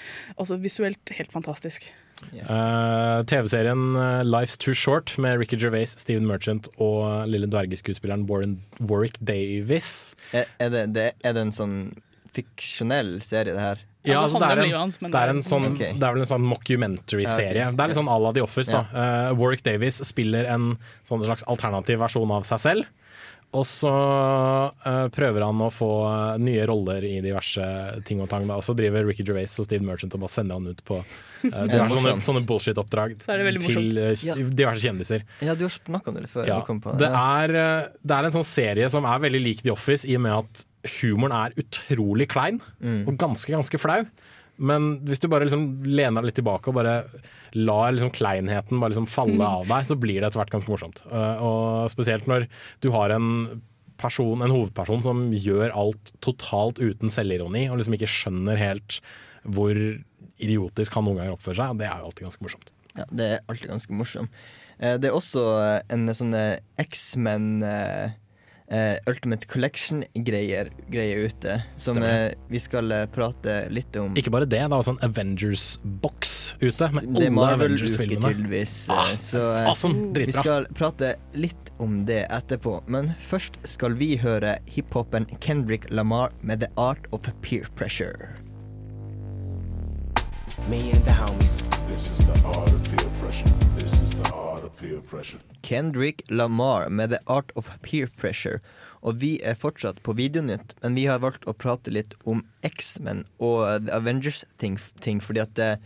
Også visuelt helt fantastisk. Eh, TV-serien eh, Life's Too Short med Ricky Gervais, Steven Merchant og lille dvergeskuespilleren Warren, Warwick Davis. Er, er, det, det, er det en sånn fiksjonell serie, det her? Ja, altså, det, er en, hans, det, er en sånn, okay. det er vel en sånn mockumentary-serie. Det er litt sånn à la The Office. da Uh, Warwick Davis spiller en sånn slags alternativ versjon av seg selv. Og så uh, prøver han å få eh, nye roller i diverse ting og tang. Da. Og så driver Ricky Gervais og Steve Merchant og bare sender han ut på uh, diverse sånne, sånne bullshit-oppdrag til uh, diverse kjendiser. Ja, du har snakka om det før. Ja, på det, er, det er en sånn serie som er veldig lik The Office, i og med at humoren er utrolig klein Mm. og ganske, ganske flau. Men hvis du bare liksom lener deg litt tilbake og bare lar liksom kleinheten bare liksom falle av deg, så blir det etter hvert ganske morsomt. Eh, Og spesielt når du har en person, en hovedperson som gjør alt totalt uten selvironi, og liksom ikke skjønner helt hvor idiotisk han noen ganger oppfører seg. Det er jo alltid ganske morsomt. Ja, det er alltid ganske morsomt. Eh, Det er også en sånn eh, X-Men eh, Ultimate Collection-greier greie ute, som eh, vi skal eh, prate litt om. Ikke bare det, det er også en Avengers-boks ute med det alle Avengers-filmene. eh, Ah, så eh, awesome, vi skal prate litt om det etterpå. Men først skal vi høre hiphopen Kendrick Lamar med The Art of Peer Pressure. Me and the homies. This is the art of peer pressure. This is the art of peer pressure. Kendrick Lamar med The Art of Peer Pressure. Og vi er fortsatt på Videonytt, men vi har valgt å prate litt om X-Men og The Avengers-ting, ting, fordi at det,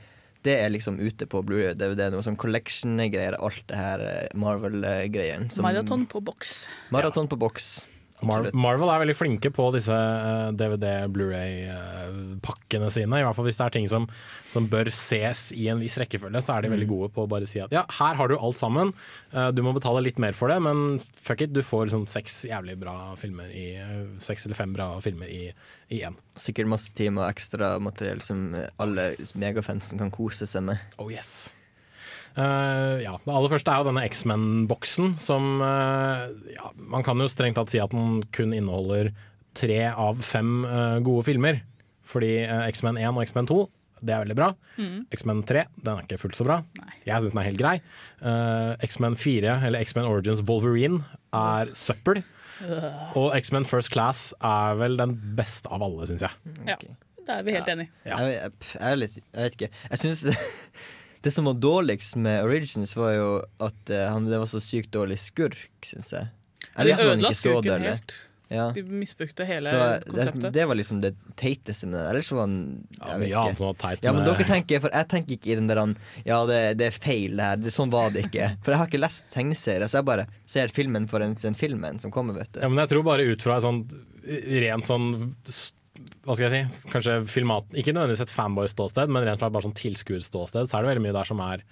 Det er liksom ute på Blodjød Det er. Noe sånn collection-greier. Alt det her eh, Marvel-greiene. som- Maraton på boks. Maraton på boks. Mar Marvel er veldig flinke på disse eh, DVD, Blu-ray-pakkene sine. I hvert fall hvis det er ting som, som bør ses i en viss rekkefølge, så er de veldig gode på å bare si at ja, her har du alt sammen. Eh, du må betale litt mer for det, men fuck it, du får liksom seks jævlig bra filmer i eh, Seks eller fem bra filmer i i én. Sikkert masse timer ekstra materiell som eh, alle megafansen kan kose seg med. Oh yes. Eh, ja, Det aller første er jo denne X-Men-boksen, som uh, ja, Man kan jo strengt tatt si at den kun inneholder tre av fem uh, gode filmer. Fordi X-Men 1 og X-Men 2 det er veldig bra. Mm. X-Men 3 den er ikke fullt så bra. Jeg syns den er helt grei. Eh, X-Men 4, eller X-Men Origins Wolverine, er søppel. Og X-Men First Class er vel den beste av alle, syns jeg. Ja, da er vi helt enige. Ja. Jeg, jeg, jeg, jeg vet ikke. Jeg synes det, det som var dårligst med Origins, var jo at uh, han, det var så sykt dårlig skurk, syns jeg. De Eller så var han ødela ikke så skurken dårlig. helt. Ja. De misbrukte hele Så konseptet. det var liksom det teiteste med det. Ellers var han Ja, han som var teit Ja, men dere tenker, for jeg tenker ikke i den der han, Ja, det, det er feil det her. Det, sånn var det ikke. For jeg har ikke lest tegneserier, så jeg bare ser filmen for den, den filmen som kommer, vet du. Ja, men jeg tror bare ut fra et sånn rent sånn hva skal jeg si, kanskje filmat Ikke nødvendigvis et fanboy-ståsted, men rent fra bare sånn tilskuerståsted, så er det veldig mye der som er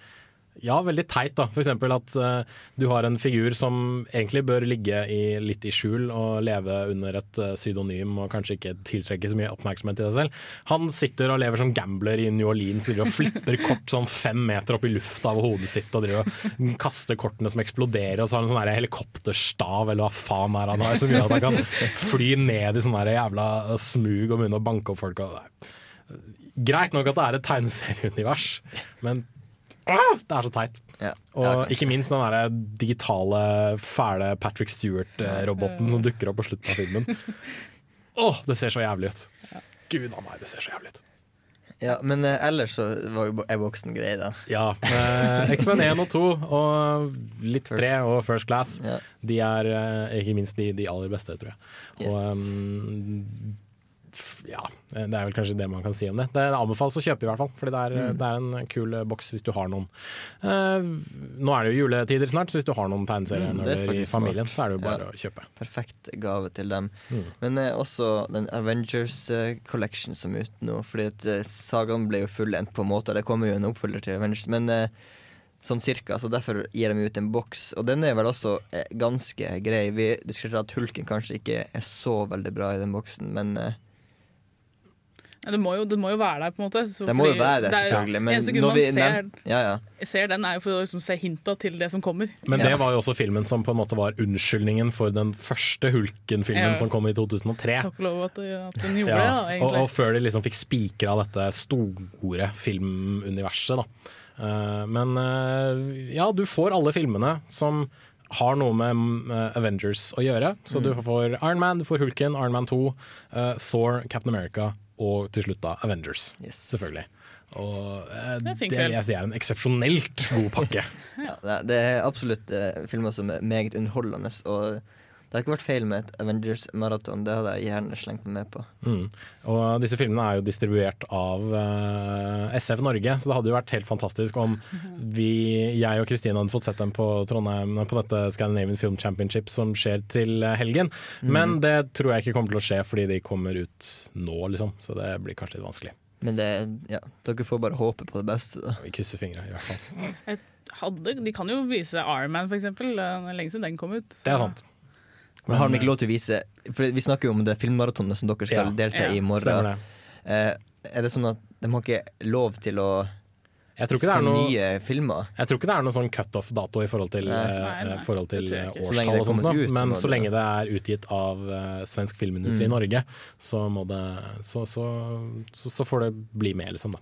ja, veldig teit. da eksempel at uh, du har en figur som egentlig bør ligge i, litt i skjul og leve under et uh, pseudonym og kanskje ikke tiltrekke så mye oppmerksomhet til seg selv. Han sitter og lever som gambler i New Orleans og flipper kort sånn fem meter opp i lufta over hodet sitt og driver og kaster kortene som eksploderer, og så har han en sånn helikopterstav eller hva faen er han har, som gjør at han kan fly ned i sånn jævla smug og begynne å banke opp folk. Og, Greit nok at det er et tegneserieunivers, men det er så teit. og ikke minst den der digitale, fæle Patrick Stewart-roboten som dukker opp på slutten av filmen. Åh, det ser så jævlig ut. Gud a meg, det ser så jævlig ut. Ja, Men eh, ellers så var jo voksen grei, da. Ja. Eh, X-Men 1 og 2 og litt 3 og First Class, Ja. de er eh, ikke minst de, de aller beste, tror jeg. Og Yes. um, ja, det er vel kanskje det man kan si om det. Det anbefales å kjøpe, i hvert fall. Fordi det er, Mm. det er en kul eh, boks hvis du har noen. Eh, nå er det jo juletider snart, så hvis du har noen Mm, det er i familien, smart. så er det jo bare Ja. å kjøpe. Perfekt gave til dem. Mm. Men eh, også den Avengers eh, Collection som er ute nå. Fordi at eh, sagaen ble jo fullendt på en måte. Det kommer jo en oppfølger til Avengers, men eh, sånn cirka. Så derfor gir de ut en boks. Og den er vel også eh, ganske grei. Vi diskuterte at hulken kanskje ikke er så veldig bra i den boksen, men eh, Ja, det, må jo, det må jo være der, på en måte. Så det må jo være det, det er- selvfølgelig. Men eneste grunn når man ser, nevn- ja, ja. ser den, er jo for å liksom se hinta til det som kommer. Men det var jo også filmen som på en måte var unnskyldningen for den første Hulken-filmen Ja. som kom i 2003. Takk og lov at, at den gjorde Ja, det, da, og, egentlig. og før de liksom fikk spikra dette store filmuniverset, da. Eh, men eh, ja, du får alle filmene som har noe med eh, Avengers å gjøre. Så Mm. du får Iron Man, du får Hulken, Iron Man 2, eh, Thor, Captain America og til slutt da Avengers. Selvfølgelig. Og eh, Det det vil jeg si er en eksepsjonelt god pakke. Ja, det- det er absolutt eh, filmer som er meget underholdende. Og det har ikke vært feil med et Avengers-maraton. Det hadde jeg gjerne slengt meg med på. Mm. Og disse filmene er jo distribuert av uh, SF Norge, så det hadde jo vært helt fantastisk om vi, jeg og Kristine hadde fått sett dem på Trondheim på dette Scandinavian Film Championship som skjer til eh, helgen. Mm. Men det tror jeg ikke kommer til å skje fordi de kommer ut nå, liksom. Så det blir kanskje litt vanskelig. Men det, ja, dere får bare håpe på det beste, da. Vi krysser fingra, i hvert fall. Hadde, de kan jo vise Iron Man, for eksempel. Det er lenge siden den kom ut. Det er sant. Men har de ikke lov til å vise For vi snakker jo om det filmmaratonet som dere skal Ja. delta i i morgen. det. Eh, er det sånn at de har ikke lov til å Jeg tror ikke det se er noe nye filmer? Jeg tror ikke det er noen sånn cutoff-dato i forhold til, Nei. eh, Nei, nei, forhold til eh, årstall og sånt. ut, Men så lenge det er utgitt av eh, svensk filmindustri i Mm. Norge, så, må det, så, så, så, så får det bli med, liksom. da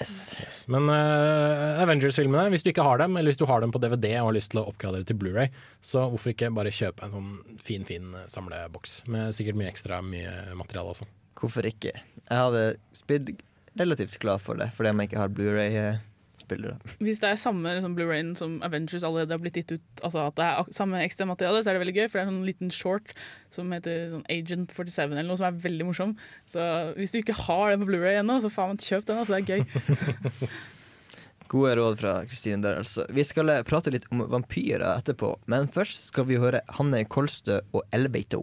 Yes. Men uh, Avengers-filmene, hvis du ikke har dem, eller hvis du har dem på DVD og har lyst til å oppgradere til Blu-ray, så hvorfor ikke bare kjøpe en sånn fin, fin eh, samleboks med sikkert mye ekstra mye materiale også. Hvorfor ikke? Jeg hadde blitt relativt glad for det, fordi om jeg ikke har Blu-ray-spillere. Hvis det er samme liksom, Blu-rayen som Avengers allerede har blitt gitt ut, altså at det er samme ekstra materiale, så er det veldig gøy. For det er en sånn liten short som heter sånn Agent 47 eller noe, som er veldig morsom. Så hvis du ikke har den på Blu-ray ennå, så faen kjøp den. Altså, det er gøy. Gode råd fra Kristine der, altså. Vi skal eh, prate litt om vampyrer etterpå, men først skal vi høre Hanne Kolstø og Elevato.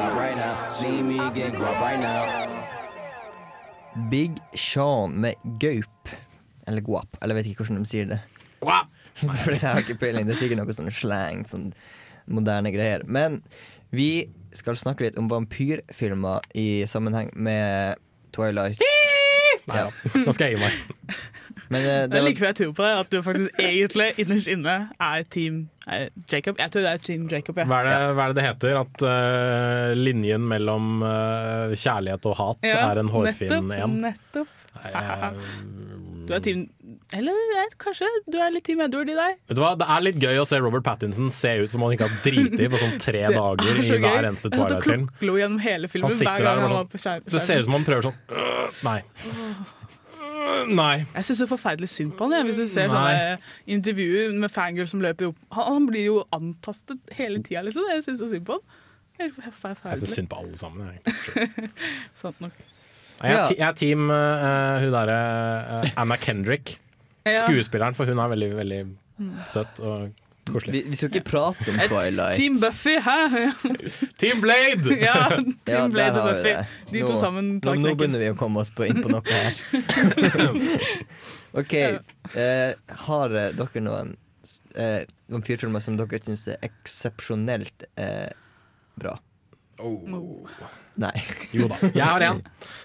stop right now. See me again, grow right now. Big Sean med Gaup. Eller Guap. Eller jeg vet ikke hvordan de sier det. Guap! For jeg har ikke peiling. Det er sikkert noe sånn slang, sånn moderne greier. Men vi skal snakke litt om vampyrfilmer i sammenheng med Twilight. Nei da, nå skal jeg gi meg. Men eh, Det det er var Likevel jeg tror på det, at du faktisk egentlig innerst inne er team er Jacob. Jeg tror det er team Jacob, ja. Hva er det hva er det, det heter? At uh, linjen mellom uh, kjærlighet og hat Ja, er en hårfin nettopp, en? Nettopp. Nei, jeg- Du er team Eller jeg- kanskje du er litt team Edward i deg? Vet du hva, Det er litt gøy å se Robert Pattinson se ut som han ikke har driti på sånn tre dager er så i hver eneste Twilight-film. gjennom hele filmen Han sitter hver der gang og han var på sånn Det ser ut som han prøver sånn øh, Nei. Øh, Nei. Jeg syns så forferdelig synd på han. jeg. Hvis du ser Nei. sånne intervjuer med fangirl som løper opp han, han blir jo antastet hele tida, liksom. Jeg syns så synd på han. Jeg syns synd på alle sammen. Jeg, Sant nok. Jeg, er jeg er team uh, hun derre uh, Anna Kendrick. Ja. Skuespilleren, for hun er veldig, veldig søt og koselig. vi skal ikke prate om Twilight. Team Buffy, hæ? Team Blade! ja, Team Blade og Buffy. De Nå- to sammen tar knekken. nå begynner vi å komme oss på, inn på noe her. OK. Eh, har eh, dere noen eh, vampyrfilmer som dere syns er eksepsjonelt eh, bra? Oh. Nei. Jo da. Jeg har en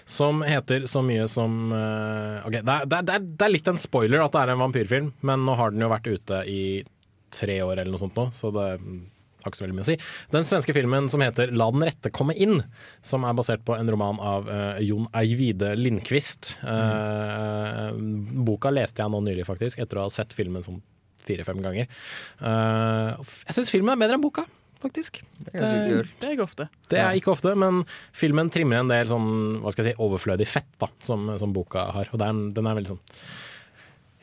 som heter så mye som uh, okay. det er, det, er, det er litt en spoiler at det er en vampyrfilm, men nå har den jo vært ute i tre år eller noe sånt nå, så det har ikke så veldig mye å si. Den svenske filmen som heter 'La den rette komme inn', som er basert på en roman av uh, Jon Eivide Lindqvist. Eh, boka leste jeg nå nylig, faktisk, etter å ha sett filmen sånn fire-fem ganger. Jeg syns filmen er bedre enn boka, faktisk. Det er det. Det er ikke ofte. Det er ikke ofte, men filmen trimmer en del sånn, hva skal jeg si, overflødig fett da, som, som boka har. Og er, den er veldig sånn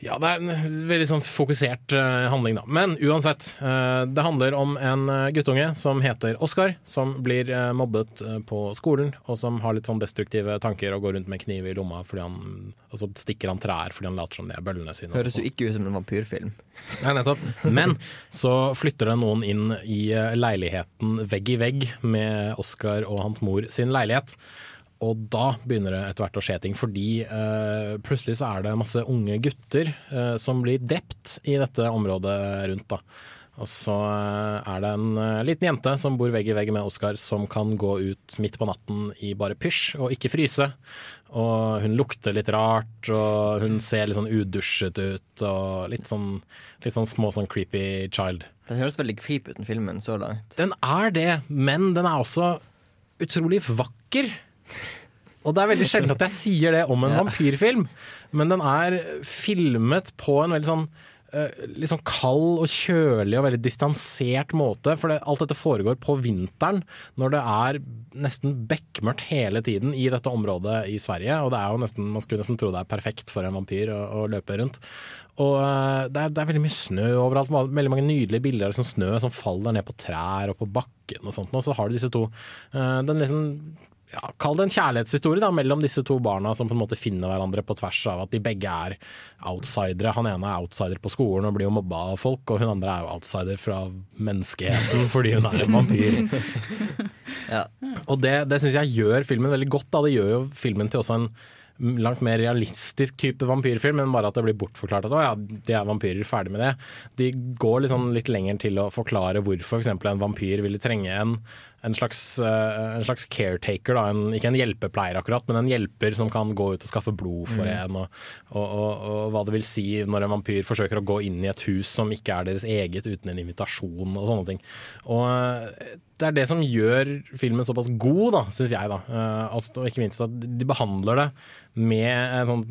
Ja, det er en veldig sånn fokusert eh, handling, da. Men uansett. eh, det handler om en eh, guttunge som heter Oskar, som blir mobbet på skolen, og som har litt sånn destruktive tanker og går rundt med kniv i lomma, fordi han, og så stikker han trær fordi han later som det er bøllene sine. Høres jo ikke ut som en vampyrfilm. Nei, nettopp. Men så flytter det noen inn i leiligheten vegg i vegg med Oskar og hans mor sin leilighet. Og da begynner det etter hvert å skje ting, fordi eh, plutselig så er det masse unge gutter eh, som blir drept i dette området rundt. da. Og så eh, er det en eh, liten jente som bor vegg i vegg med Oskar, som kan gå ut midt på natten i bare pysj og ikke fryse. Og hun lukter litt rart, og hun ser litt sånn udusjet ut, og litt sånn, litt sånn små sånn creepy child. Den høres veldig creepy ut, den filmen, så langt. Den er det, men den er også utrolig vakker. Og det er veldig sjelden at jeg sier det om en vampyrfilm, men den er filmet på en veldig sånn eh, litt sånn kald og kjølig og veldig distansert måte. For det, alt dette foregår på vinteren, når det er nesten bekmørkt hele tiden i dette området i Sverige. Og det er jo nesten, man skulle nesten tro det er perfekt for en vampyr å, å løpe rundt. Og eh, det er, det er veldig mye snø overalt. Veldig mange nydelige bilder av sånn snø som faller ned på trær og på bakken og sånt. Og så har du disse to eh, Den liksom ja, Kall det en kjærlighetshistorie da, mellom disse to barna som på en måte finner hverandre på tvers av at de begge er outsidere. Han ene er outsider på skolen og blir jo mobba av folk, og hun andre er jo outsider fra menneskeheten fordi hun er en vampyr. Ja. Og det, det syns jeg gjør filmen veldig godt. Da. Det gjør jo filmen til også en langt mer realistisk type vampyrfilm, men bare at det blir bortforklart at å ja, de er vampyrer, ferdig med det. De går sånn litt lenger til å forklare hvorfor f.eks. en vampyr ville trenge en, en, slags, eh, en slags caretaker. En, ikke en hjelpepleier akkurat, men en hjelper som kan gå ut og skaffe blod for Mm. en, og, og, og, og hva det vil si når en vampyr forsøker å gå inn i et hus som ikke er deres eget uten en invitasjon og sånne ting. Og eh, det er det som gjør filmen såpass god, da, syns jeg. da. Eh, og ikke minst at de behandler det med et sånn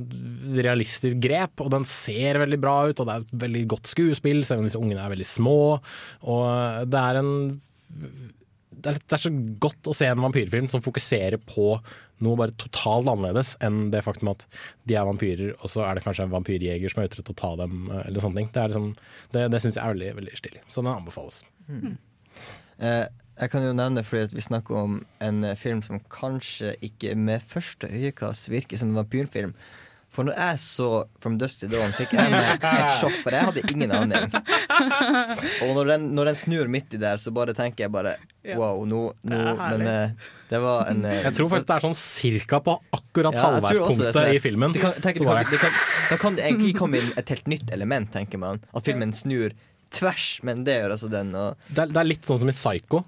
realistisk grep, og den ser veldig bra ut, og det er et veldig godt skuespill, selv om disse ungene er veldig små. Og det er en det er, så godt å se en vampyrfilm som fokuserer på noe bare totalt annerledes enn det faktum at de er vampyrer, og så er det kanskje en vampyrjeger som er ute etter å ta dem, eh, eller sånne ting. Det, liksom, det, det syns jeg er veldig, veldig stilig. Så den anbefales. Eh, jeg kan jo nevne fordi vi snakker om en eh, film som kanskje ikke med første øyekast virker som en vampyrfilm. For når jeg så From Dusty Dawn, fikk jeg meg et sjokk, for jeg hadde ingen aning. Og når den, når den snur midt i der, så bare tenker jeg bare wow, nå, nå. Men eh, det var en eh, Jeg tror faktisk det er sånn cirka på akkurat Ja, halvveispunktet sånn. i filmen. Det kan, tenker, Så det kan, det kan, da kan det egentlig komme inn et helt nytt element, tenker man. At filmen snur tvers, men det gjør altså den. Og det, er, det er litt sånn som i Psycho.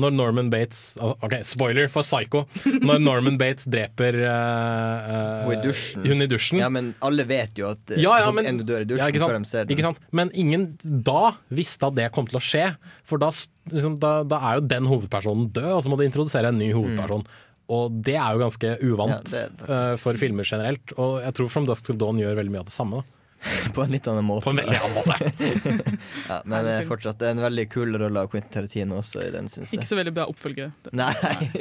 Når Norman Bates Ok, spoiler for Psycho. Når Norman Bates dreper uh, uh, i. Hun i dusjen. Ja, men alle vet jo at eh, Ja, ja, men, en dør i dusjen ja, før de ser den. Ikke sant? Men ingen da visste at det kom til å skje. For da, liksom, da, da er jo den hovedpersonen død, og så må de introdusere en ny hovedperson. Og det er jo ganske uvant Mm. Ja, for filmer generelt. Og jeg tror From Dusk Till Dawn gjør veldig mye av det samme. Da. På en litt annen måte. På en veldig annen måte. ja, men fortsatt det er en veldig kul rolle av Quentin Tarantino også i den, syns jeg. Ikke så veldig bra oppfølgere. Nei,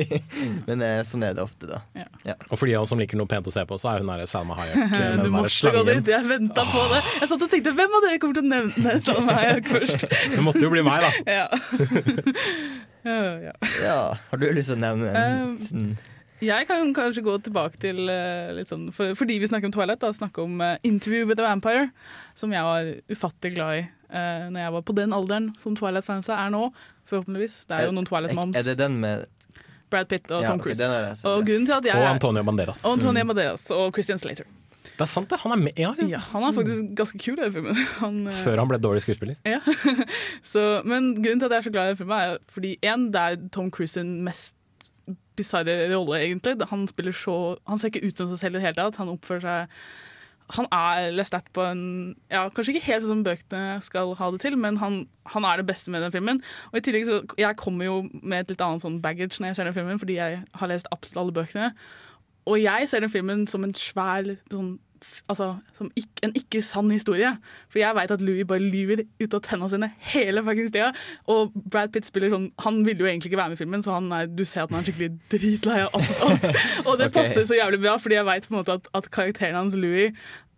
men eh, sånn er det ofte, da. Ja. Ja. Og for de av oss som liker noe pent å se på, så er hun der Salma Hayek eh, Du måtte gå dit, jeg venta på det. Jeg satt og tenkte hvem av dere kommer til å nevne Salma Hayek først? Det måtte jo bli meg, da. Ja. ja. Har du lyst til å nevne en? Um, Jeg kan kanskje gå tilbake til eh, litt sånn for, Fordi vi snakker om Twilight, da, snakke om eh, Interview with a Vampire, som jeg var ufattelig glad i uh, når jeg var på den alderen som Twilight-fansa er nå. Forhåpentligvis. Det er jo noen Twilight-moms. Er det den med Brad Pitt og Ja, Tom Cruise. Okay, og ja. grunnen til at jeg Og Antonio Banderas. Og Antonio Mm. Banderas og Christian Slater. Det er sant, det. Han er med. Ja, ja. Han er faktisk ganske kul i den filmen. Han, Før han ble dårlig skuespiller. Ja. så, men grunnen til at jeg er så glad i den filmen, er fordi en, det er Tom Cruise sin mest bizarre rolle, egentlig. Han så Han ser ikke ut som seg selv i det hele tatt. Han oppfører seg han er Lestat på en ja, Kanskje ikke helt sånn som bøkene skal ha det til, men han, han er det beste med den filmen. Og i tillegg så Jeg kommer jo med et litt annet sånn baggage når jeg ser den filmen, fordi jeg har lest absolutt alle bøkene. Og jeg ser den filmen som en svær sånn Altså, som ikk- en ikke sann historie. For jeg veit at Louis bare lyver ut av tenna sine hele faktisk tida. Og Brad Pitt spiller sånn Han ville jo egentlig ikke være med i filmen, så han er, du ser at han er skikkelig dritlei av alt. Og det passer så jævlig bra, fordi jeg veit at, at karakteren hans Louis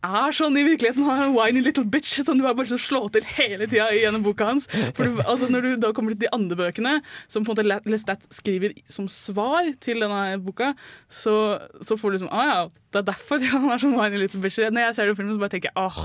er sånn i virkeligheten. Han er en whiny little bitch som du er bare så slå til hele tida gjennom boka hans. For du, altså, når du da kommer til de andre bøkene, som på en måte Lestat skriver som svar til denne boka, så, så får du liksom Ah ja, det er derfor han er sånn whiny little bitch. Når jeg ser den filmen, så bare tenker jeg ah,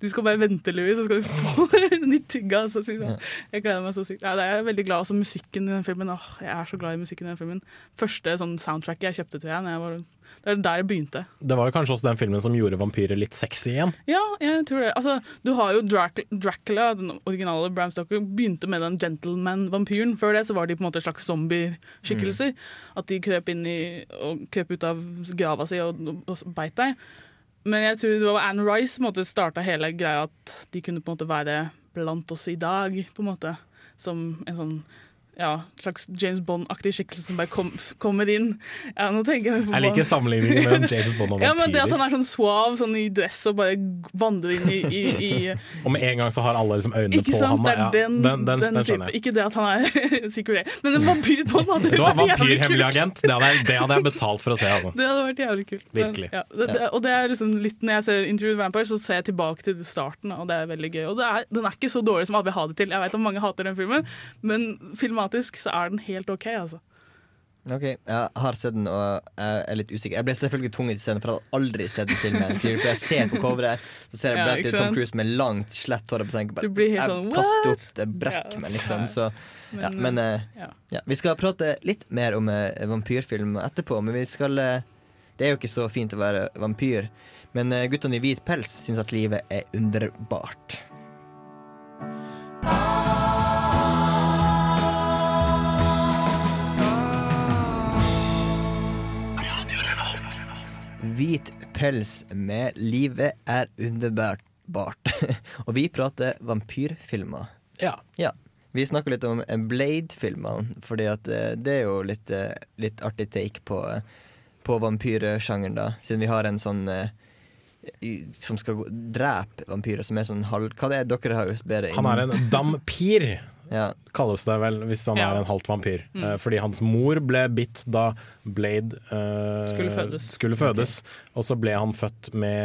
du skal bare vente, Louis, så skal du få den i tygga. Altså, jeg gleder meg så sykt. Ja, jeg er veldig glad Også musikken i den filmen. Åh, jeg er så glad i musikken i den filmen. Første sånn soundtracket jeg kjøpte til jeg, når jeg var det er der jeg begynte. Det var jo kanskje også den filmen som gjorde vampyrer litt sexy igjen. Ja, jeg tror det. Altså, du har jo Dracula, den originale Bram Stoker, begynte med den gentleman-vampyren. Før det så var de på en måte slags zombie-skikkelser. At de krøp inn i og krøp ut av grava si og, og beit deg. Men jeg tror det var Anne Rice som starta hele greia, at de kunne på en måte være blant oss i dag, på en måte. Som en sånn ja, slags James Bond-aktig skikkelse som bare kom, kommer inn. Ja, Jeg på Jeg liker sammenligningen mellom James Bond og Ja, men det at han er sånn suav sånn i dress og bare vandrer inn i, i, i Og med en gang så har alle liksom øynene på sant? ham. Det er Ja, den, den, den, den, type. Ikke det at han er secret men en vampyr en var hadde vært vampyrhemmelig agent. Det hadde, jeg, det hadde jeg betalt for å se. Altså. Det hadde vært jævlig kult. Men, Virkelig. ja, det, det, og det er liksom litt Når jeg ser Interview with Vampire, så ser jeg tilbake til starten, og det er veldig gøy. Og det er, den er ikke så dårlig som alle vil ha det til. Jeg vet at mange hater den filmen, men filmatisk så er den helt OK, altså. Ok, Jeg har sett den, og jeg er litt usikker. Jeg ble selvfølgelig tvunget til å se den, for jeg hadde aldri sett den filmen. For jeg ser på coveret, så ser jeg Brad Pitt Tom? Cruise med langt, slett hår. Jeg Du blir helt jeg sånn, kaster what? opp, det brekker Ja. meg, liksom. Så, ja, Men, men eh, ja. ja. Vi skal prate litt mer om uh, vampyrfilm etterpå, men vi skal uh, Det er jo ikke så fint å være vampyr. Men uh, guttene i hvit pels syns at livet er underbart. Hvit pels med 'Livet er underbart'. Og vi prater vampyrfilmer. Ja. Ja. Vi snakker litt om Blade-filmene, fordi at eh, det er jo litt, eh, litt artig take på, eh, på vampyrsjangeren, da. Siden vi har en sånn som skal drepe vampyrer, som er sånn halv... Hva det er dere har bedre Han er en dampir, Ja. kalles det vel, hvis han Ja. er en halvt vampyr. Mm. Eh, fordi hans mor ble bitt da Blade eh, Skulle fødes. skulle fødes. Og så ble han født med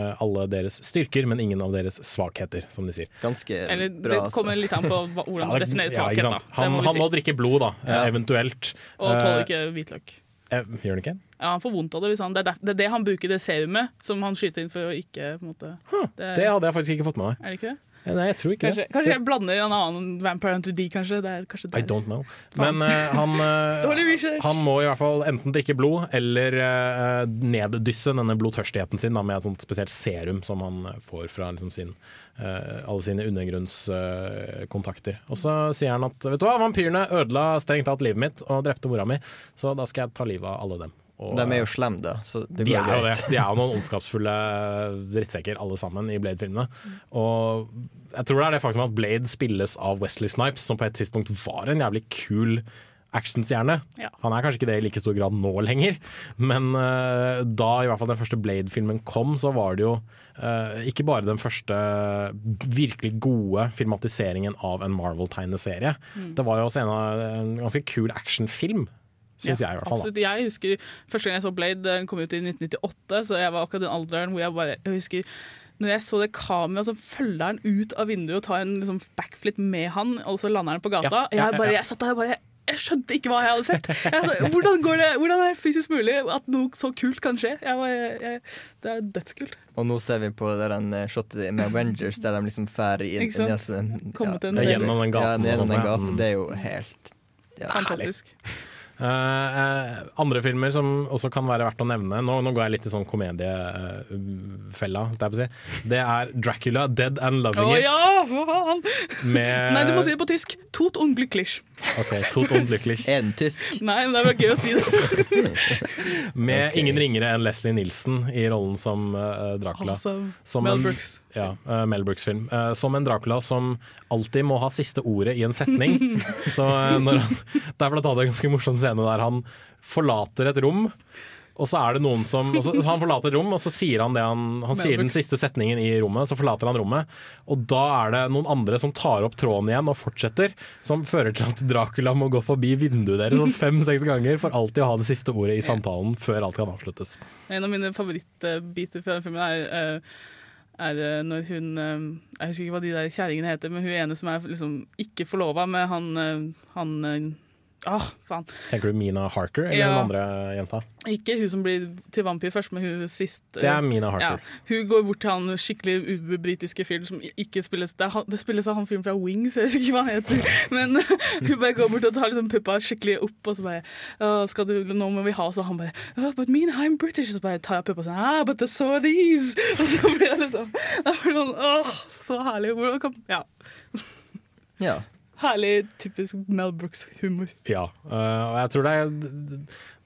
eh, alle deres styrker, men ingen av deres svakheter, som de sier. Ganske Eller det kommer litt an på hvordan man Ja, definerer ja, svakhet. ikke sant. Det Han, må han si. må drikke blod, da, Ja. eventuelt. Og tåler ikke hvitløk. Eh, Gjør han ikke? Ja, Han får vondt av det. Han, det, er det det han bruker det serumet som han skyter inn for å ikke på en måte, det, Det hadde jeg faktisk ikke fått med meg. Er det ikke det? Nei, jeg tror ikke Kanskje, det. kanskje jeg blander en annen Vampire Hunter D, kanskje. Det er kanskje I don't know. Men uh, han, uh, han må i hvert fall enten drikke blod eller uh, neddysse denne blodtørstigheten sin da, med et sånt spesielt serum som han får fra liksom, sin, alle sine undergrunnskontakter. og så sier han at vet du hva, vampyrene ødela strengt tatt livet mitt og drepte mora mi, så da skal jeg ta livet av alle dem. Og, De er jo slemme, da, så det de går er jo det. De er jo noen ondskapsfulle drittsekker alle sammen i Blade-filmene. Og jeg tror det er det faktum at Blade spilles av Wesley Snipes, som på et tidspunkt var en jævlig kul actionstjerne. Ja. Han er kanskje ikke det i like stor grad nå lenger, men uh, da i hvert fall den første Blade-filmen kom, så var det jo uh, ikke bare den første virkelig gode filmatiseringen av en Marvel-tegneserie. Mm. Det var jo også en, av, en ganske kul actionfilm, syns jeg i hvert fall. Da. Absolutt. Jeg husker Første gang jeg så Blade, den kom ut i 1998, så jeg var akkurat den alderen hvor jeg bare jeg husker når jeg så det kameraet som følger han ut av vinduet og tar en liksom, backflip med han, og så lander han på gata. Ja, ja, jeg, bare, jeg satt der og bare jeg skjønte ikke hva jeg hadde sett. Jeg, hvordan, går det, hvordan er det fysisk mulig at noe så kult kan skje? Jeg, det er dødskult. Og nå ser vi på den der, eh, shotet med Avengers, der de liksom drar inn inn sant? den- Kommer til en det er- Gjennom den gaten Ja, og den gaten. Det er jo helt ja. Fantastisk. Eh, eh, andre filmer som også kan være verdt å nevne Nå, nå går jeg litt i sånn komediefella, si. Det er Dracula, Dead and Loving Loving It. ja, faen! Med- Nei, du må si det på tysk. Tot unglücklich. Ok, Tot und lykkelig. Er tysk? Nei, men det var gøy å si det. Med okay. ingen ringere enn Leslie Nielsen i rollen som uh, Dracula. Awesome. Som Mel en- Brooks. Ja, uh, Mel Brooks-film. Uh, som en Dracula som alltid må ha siste ordet i en setning. Så eh, når han, Det er blant annet en ganske morsom scene der han forlater et rom. Og så er det noen som så, Han forlater et rom, og så sier han det han, han sier den siste setningen i rommet. Så forlater han rommet, og da er det noen andre som tar opp tråden igjen og fortsetter. Som fører til at Dracula må gå forbi vinduet deres sånn fem-seks ganger for alltid å ha det siste ordet i samtalen før alt kan avsluttes. En av mine favorittbiter fra den filmen er, uh er eh, når hun eh, Jeg husker ikke hva de der kjerringene heter, men hun ene som er liksom ikke forlova med han, han Åh, faen. Tenker du Mina Harker eller Ja. den andre jenta? Ikke hun som blir til vampyr først, men hun sist. Det er Mina Harker. Ja, hun går bort til han skikkelig ubritiske fyren som ikke spilles det, han, det spilles av han fyren fra Wings, jeg husker ikke hva han heter. Men hun bare går bort og tar liksom puppa skikkelig opp, og så bare skal du, 'Nå må vi ha', oss', og han bare oh, 'But mean I'm British', og så bare tar jeg puppa sånn ah, 'But so are these'. Og så blir jeg liksom blir det sånn, Åh, så herlig. Hvordan kan, ja. Ja. Herlig, typisk Mel Brooks-humor. Ja, øh, og jeg tror det er,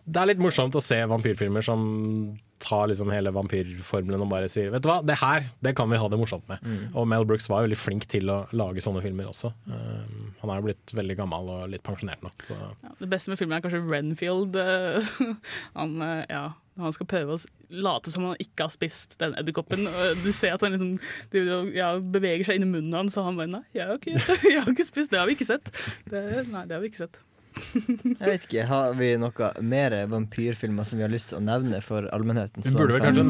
det er litt morsomt å se vampyrfilmer som tar liksom hele vampyrformelen og bare sier Vet du hva, det her det kan vi ha det morsomt med. Mm. Og Mel Brooks var veldig flink til å lage sånne filmer også. Um, han er jo blitt veldig gammel og litt pensjonert nå. Så. Ja, det beste med filmen er kanskje Renfield. eh, han, eh, ja, han skal prøve å late som han ikke har spist den edderkoppen. Du ser at han liksom driver ja, beveger seg inn i munnen hans, og han bare Nei, jeg har ikke, jeg har ikke spist, det har vi ikke sett. Det, nei, det har vi ikke sett. Jeg vet ikke, Har vi noe mer vampyrfilmer som vi har lyst til å nevne for allmennheten? Vi burde vel, kanskje,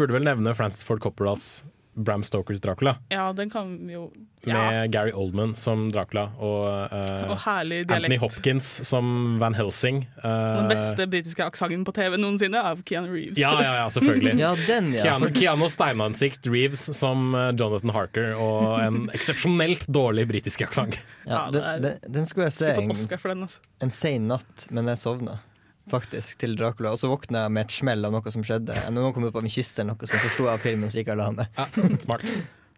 burde vel nevne Francis Ford Coppolas Bram Stokers Dracula. Ja, den kan vi jo ja. Med Gary Oldman som Dracula og, uh, Og Anthony. Hopkins som Van Helsing. Den øh, beste britiske aksenten på TV noensinne av Keanu Reeves. Ja, ja, ja, selvfølgelig. Ja, den, ja. Keanu, Keanu Steinansikt Reeves som eh, Jonathan Harker og en eksepsjonelt dårlig britisk aksent. Ja, den, den, den skulle jeg se Skulle en, den, altså. en sen natt, men jeg sovna. Faktisk, til Dracula. Og så våkna jeg med et smell av noe som skjedde. Noen kom opp av en kiste, eller noe sånt, så slo jeg av filmen, så gikk jeg og la meg. Smart.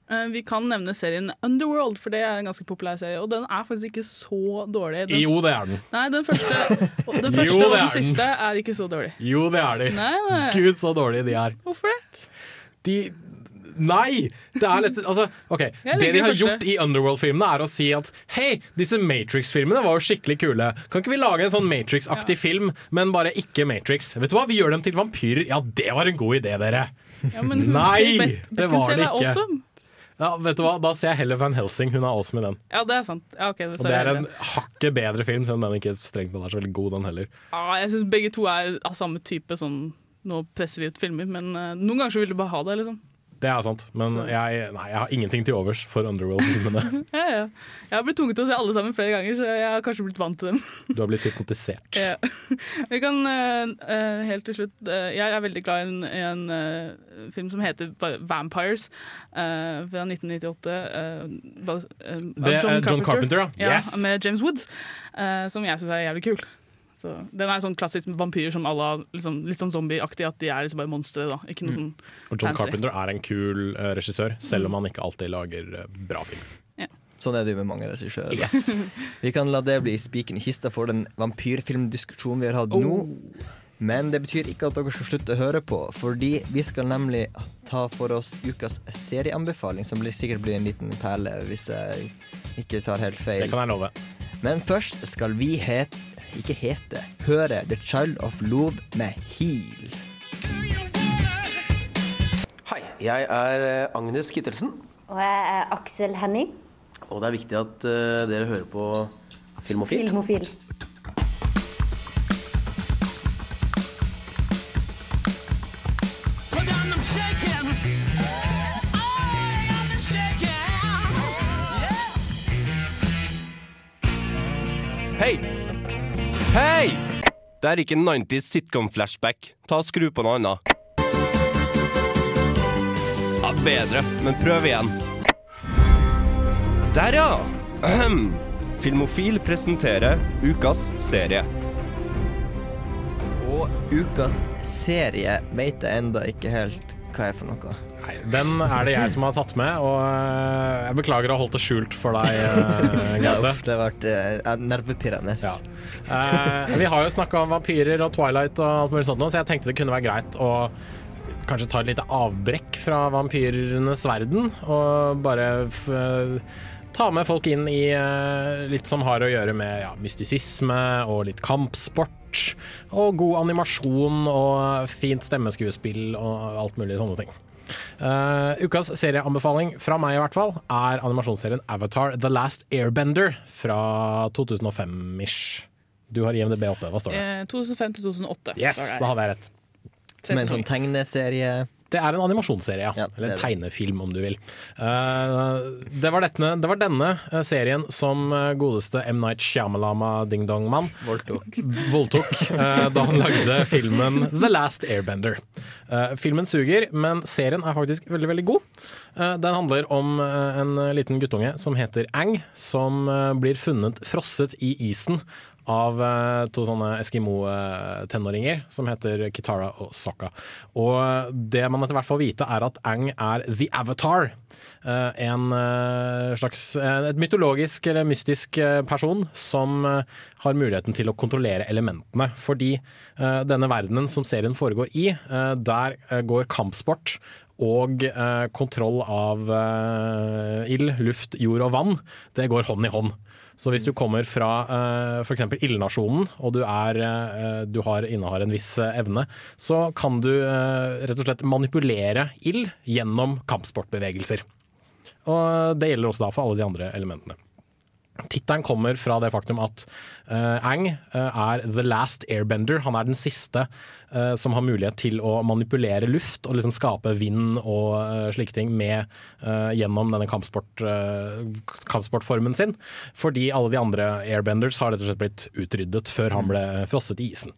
Eh, Vi kan nevne serien Underworld, for det er en ganske populær serie. Og den er faktisk ikke så dårlig. Den, Jo, det er den. Nei, den første, den, første jo, og den den. siste er ikke så dårlig. Jo, det er de. Nei, nei. Gud, så dårlige de er. Hvorfor det? De Nei! Det er litt Altså, OK. Det de har gjort i Underworld-filmene, er å si at hei, disse Matrix-filmene var jo skikkelig kule. Kan ikke vi lage en sånn Matrix-aktig film, men bare ikke Matrix? Vet du hva, vi gjør dem til vampyrer. Ja, det var en god idé, dere. Ja, men Nei, det var det er ikke. awesome. Ja, vet du hva, Da ser jeg heller Van Helsing. Hun er awesome i den. Ja, det er sant. Ja, ok, Og det er en hakket bedre film, selv om den ikke strengt på det er så veldig god, den heller. Ja, jeg syns begge to er av samme type. Sånn, nå presser vi ut filmer, men uh, noen ganger så vil du bare ha det. liksom Det er sant, men jeg, nei, jeg har ingenting til overs for Underworld-filmene. ja, ja. Jeg har blitt tvunget til å se alle sammen flere ganger, så jeg har kanskje blitt vant til dem. Du har blitt hypnotisert. Ja. Vi kan eh, eh, helt til slutt uh, Jeg er veldig glad i en, i en uh, film som heter Vampires eh, fra 1998. eh, bas- eh, Det er John Carpenter, ja. Yes. Med James Woods, eh, som jeg syns er jævlig kul. Så, den er sånn klassisk vampyr som alle liksom, litt sånn zombieaktig, at de er liksom bare monstre. da Ikke noe sånn Og John fancy. Carpenter er en kul uh, regissør, selv om han ikke alltid lager uh, bra film. Sånn er det jo med mange regissører. Yes. Vi kan la det bli spiken i kista for den vampyrfilmdiskusjonen vi har hatt Oh. nå. Men det betyr ikke at dere skal slutte å høre på, fordi vi skal nemlig ta for oss ukas serieanbefaling, som blir, sikkert blir en liten perle, hvis jeg ikke tar helt feil. Det kan jeg love. Men først skal vi het, ikke hete, høre The Child of Love med Heal. Hei, jeg er eh, Agnes Kittelsen, Og jeg er Aksel Henning, og det er viktig at eh, dere hører på Filmofil. filmofil. Det er ikke 90s sitcom-flashback. Ta og Skru på noe annet. Ja, bedre, men prøv igjen. Der, ja! Ahem. Filmofil presenterer ukas serie. Og ukas serie vet jeg enda ikke helt hva er for noe. Nei, den er det jeg som har tatt med, og eh, jeg beklager å ha holdt det skjult for deg, eh, Gaute. det har vært uh, nervepirrende. Ja. Uh, vi har jo snakka om vampyrer og Twilight og alt mulig sånt, så jeg tenkte det kunne være greit å kanskje ta et lite avbrekk fra vampyrenes verden, og bare ta med folk inn i litt som har å gjøre med ja, mystisisme og litt kampsport. Og god animasjon og fint stemmeskuespill og alt mulig sånne ting. Eh, ukas serieanbefaling fra meg i hvert fall er animasjonsserien Avatar The Last Airbender fra 2005-ish. Du har IMDb oppe, hva står det? Eh, 2005 til 2008. Yes, da hadde jeg rett. Som en sånn tegneserie. Det er en animasjonsserie, ja. Eller en tegnefilm, om du vil. Eh, det, var dette, det var denne eh, serien som eh, godeste M. Night Shyamalama Ding Dong-mann voldtok, voldtok eh, da han lagde filmen The Last Airbender. Eh, filmen suger, men serien er faktisk veldig, veldig god. Eh, den handler om eh, en liten guttunge som heter Ang, som eh, blir funnet frosset i isen av eh, to sånne Eskimo-tenåringer som heter Kitara og Sokka. Og det man etter hvert får vite, er at Ang er The Avatar. Eh, En eh, slags eh, et mytologisk eller mystisk eh, person som eh, har muligheten til å kontrollere elementene. Fordi eh, denne verdenen som serien foregår i, eh, der eh, går kampsport og eh, kontroll av eh, ild, luft, jord og vann, det går hånd i hånd. Så hvis du kommer fra uh, f.eks. ildnasjonen, og du, er, eh, du har, innehar en viss eh, evne, så kan du eh, rett og slett manipulere ild gjennom kampsportbevegelser. Og det gjelder også da for alle de andre elementene. Tittelen kommer fra det faktum at uh, Ang eh, er the last airbender. Han er den siste uh, som har mulighet til å manipulere luft og liksom skape vind og uh, slike ting med, gjennom denne kampsport, kampsportformen sin. Fordi alle de andre airbenders har rett og slett blitt utryddet før han ble frosset i isen.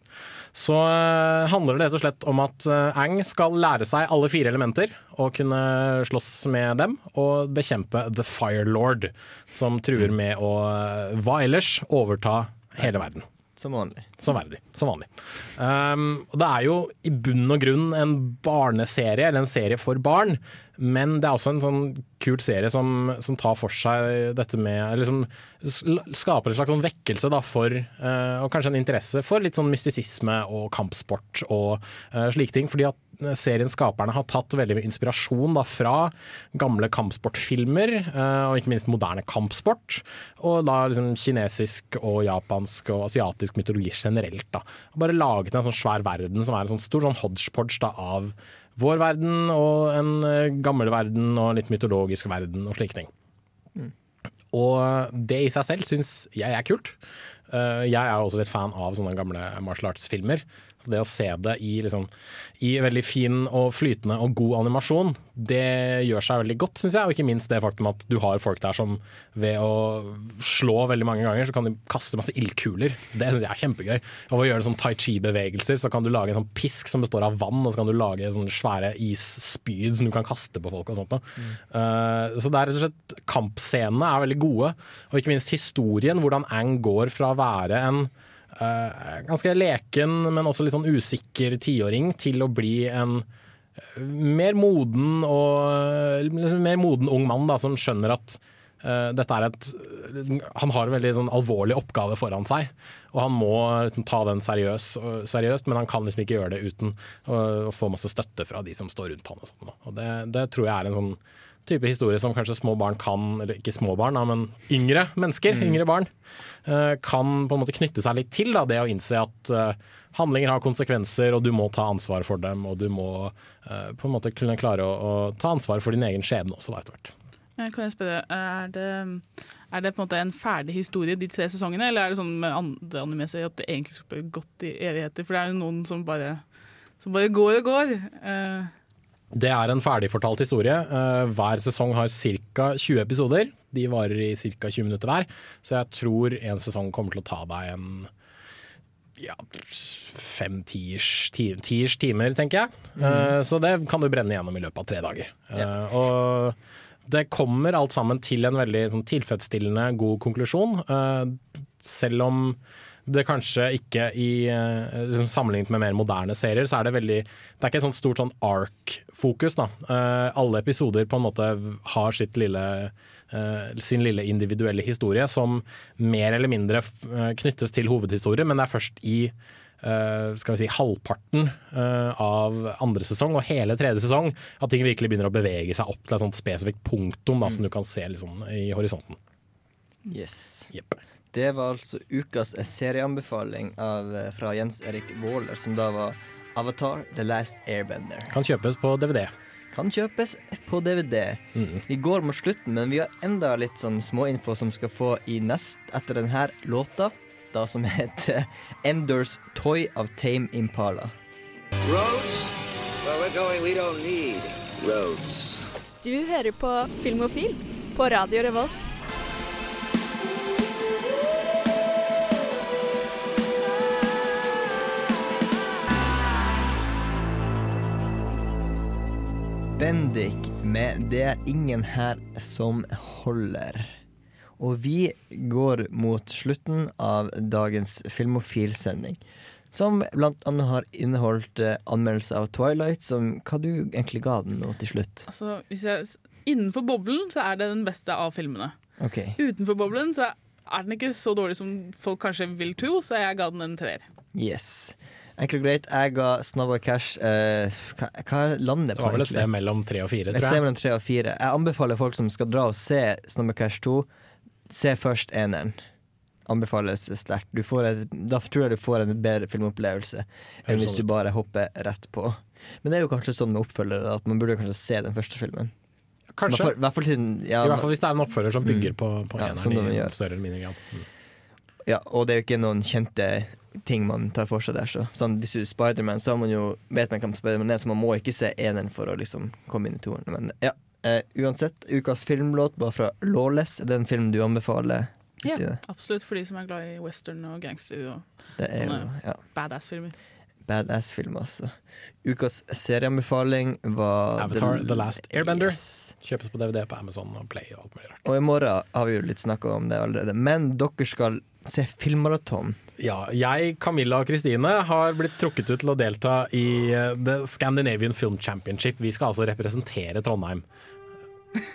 Så eh, handler det rett og slett om at eh, Ang skal lære seg alle fire elementer og kunne slåss med dem og bekjempe The Fire Lord, som truer med å, eh, hva ellers, overta hele verden. Som vanlig. Som, verdig, som vanlig. Um, det er jo i bunn og grunn en barneserie, eller en serie for barn. Men det er også en sånn kul serie som, som tar for seg dette med Eller som skaper en slags sånn vekkelse da, for, eh, og kanskje en interesse for litt sånn mystisisme og kampsport og uh, slike ting. Fordi at seriens skaperne har tatt veldig mye inspirasjon da, fra gamle kampsportfilmer, eh, og ikke minst moderne kampsport. Og da liksom kinesisk og japansk og asiatisk mytologi generelt. Da. Bare laget en sånn svær verden som er en sånn stor sånn hodgepodge da, av vår verden og en eh, gammel verden og en litt mytologisk verden og slike ting. Og det i seg selv syns jeg er kult. Eh, Jeg er også litt fan av sånne gamle martial arts-filmer. Så det å se det i, liksom, i veldig fin og flytende og god animasjon, det gjør seg veldig godt, syns jeg. Og ikke minst det faktum at du har folk der som ved å slå veldig mange ganger, så kan de kaste masse ildkuler. Det syns jeg er kjempegøy. Og ved å gjøre sånn tai chi-bevegelser, så kan du lage en sånn pisk som består av vann, og så kan du lage sånne svære isspyd som du kan kaste på folk og sånt. Mm. Uh, så det er rett og slett Kampscenene er veldig gode, og ikke minst historien. Hvordan Ang går fra å være en ganske leken, men også litt sånn usikker tiåring til å bli en eh, mer moden og liksom mer moden ung mann da, som skjønner at uh, dette er et Han har en veldig sånn alvorlig oppgave foran seg, og han må liksom ta den seriøs, seriøst, men han kan liksom ikke gjøre det uten å, å få masse støtte fra de som står rundt han. Og sånt, og det, det tror jeg er en sånn type historie som kanskje små barn kan, eller ikke små barn, da, men yngre mennesker, yngre barn, eh, kan på en måte knytte seg litt til. Da, det å innse at eh, handlinger har konsekvenser, og du må ta ansvar for dem. Og du må eh, på en måte kunne klare å, å ta ansvar for din egen skjebne også, da, etter hvert. Kan jeg spørre, er det, er det på en måte en ferdig historie de tre sesongene, eller er det sånn med andre animeserier at det egentlig skulle gått i evigheter? For det er jo noen som bare, som bare går og går. Eh, Det er en ferdigfortalt historie. Eh, hver sesong har ca. 20 episoder. De varer i ca. 20 minutter hver, så jeg tror en sesong kommer til å ta deg en ja, fem-tiers ti- tiers timer, tenker jeg. Mm. så det kan du brenne gjennom i løpet av tre dager. Eh, og det kommer alt sammen til en veldig sånn, tilfredsstillende god konklusjon, eh, selv om det kanskje ikke i eh, liksom Sammenlignet med mer moderne serier, så er det veldig Det er ikke et sånt stort sånn ark-fokus. da. Uh, alle episoder på en måte har sitt lille uh, sin lille individuelle historie, som mer eller mindre knyttes til hovedhistorie, men det er først i Uh, skal vi si, halvparten uh, av andre sesong og hele tredje sesong at ting virkelig begynner å bevege seg opp til et sånt spesifikt punktum da, som du kan se liksom, i horisonten. Yes. Det var altså ukas serieanbefaling av, eh, fra Jens Erik Waaler, som da var Avatar The Last Airbender. Kan kjøpes på DVD. Kan kjøpes på DVD. Vi går mot slutten, men vi har enda litt sånn småinfo som skal få i nest etter denne låta, da som heter Enders Toy av Tame Impala. Roads? We're going, we don't need roads. Du hører på Filmofil på Radio Revolt. Bendik med 'Det er ingen her som holder'. Og vi går mot slutten av dagens Filmofil-sending. Som blant annet har inneholdt eh, anmeldelse av Twilight, som hva du egentlig ga den nå til slutt. altså, jeg, innenfor boblen så er det den beste av filmene. Okay. Utenfor boblen så er den ikke så dårlig som folk kanskje vil tro, så jeg ga den en treer. Yes. Enkelt og greit, jeg ga Snabba Cash eh, hva, hva lander Det på var vel et sted mellom tre og fire, Et sted tror jeg. mellom tre og fire. Jeg anbefaler folk som skal dra og se Snabba Cash 2, se først eneren. Anbefales sterkt. Du får et, da tror jeg du får en bedre filmopplevelse enn Høres hvis sånn du bare hopper rett på. Men det er jo kanskje sånn med oppfølgere at man burde kanskje se den første filmen. Kanskje. I hvert fall- hvert fall siden ja, I hvert fall hvis det er en oppfølger som bygger Mm. på, på Ja, eneren i en større eller mindre grad. Mm. Ja, og det er jo ikke noen kjente ting man tar for seg der. Så. Sånn, hvis du er Spiderman, så har man jo, vet man hvem Spiderman er, så man må ikke se eneren for å liksom komme inn i toeren. Men ja, eh, uansett, ukas filmlåt var fra Lawless. Er det en film du anbefaler, Ja, absolutt, for de som er glad i western og gangster og er jo sånne ja, badass-filmer. badass film, altså. Ukas serieanbefaling var Avatar The Last Airbender. Yes. Kjøpes på DVD på Amazon og Play og alt mulig rart. Og i morgen har vi jo litt snakka om det allerede, men dere skal se filmmaraton. Ja, jeg, Camilla og Kristine har blitt trukket ut til å delta i eh, The Scandinavian Film Championship. Vi skal altså representere Trondheim.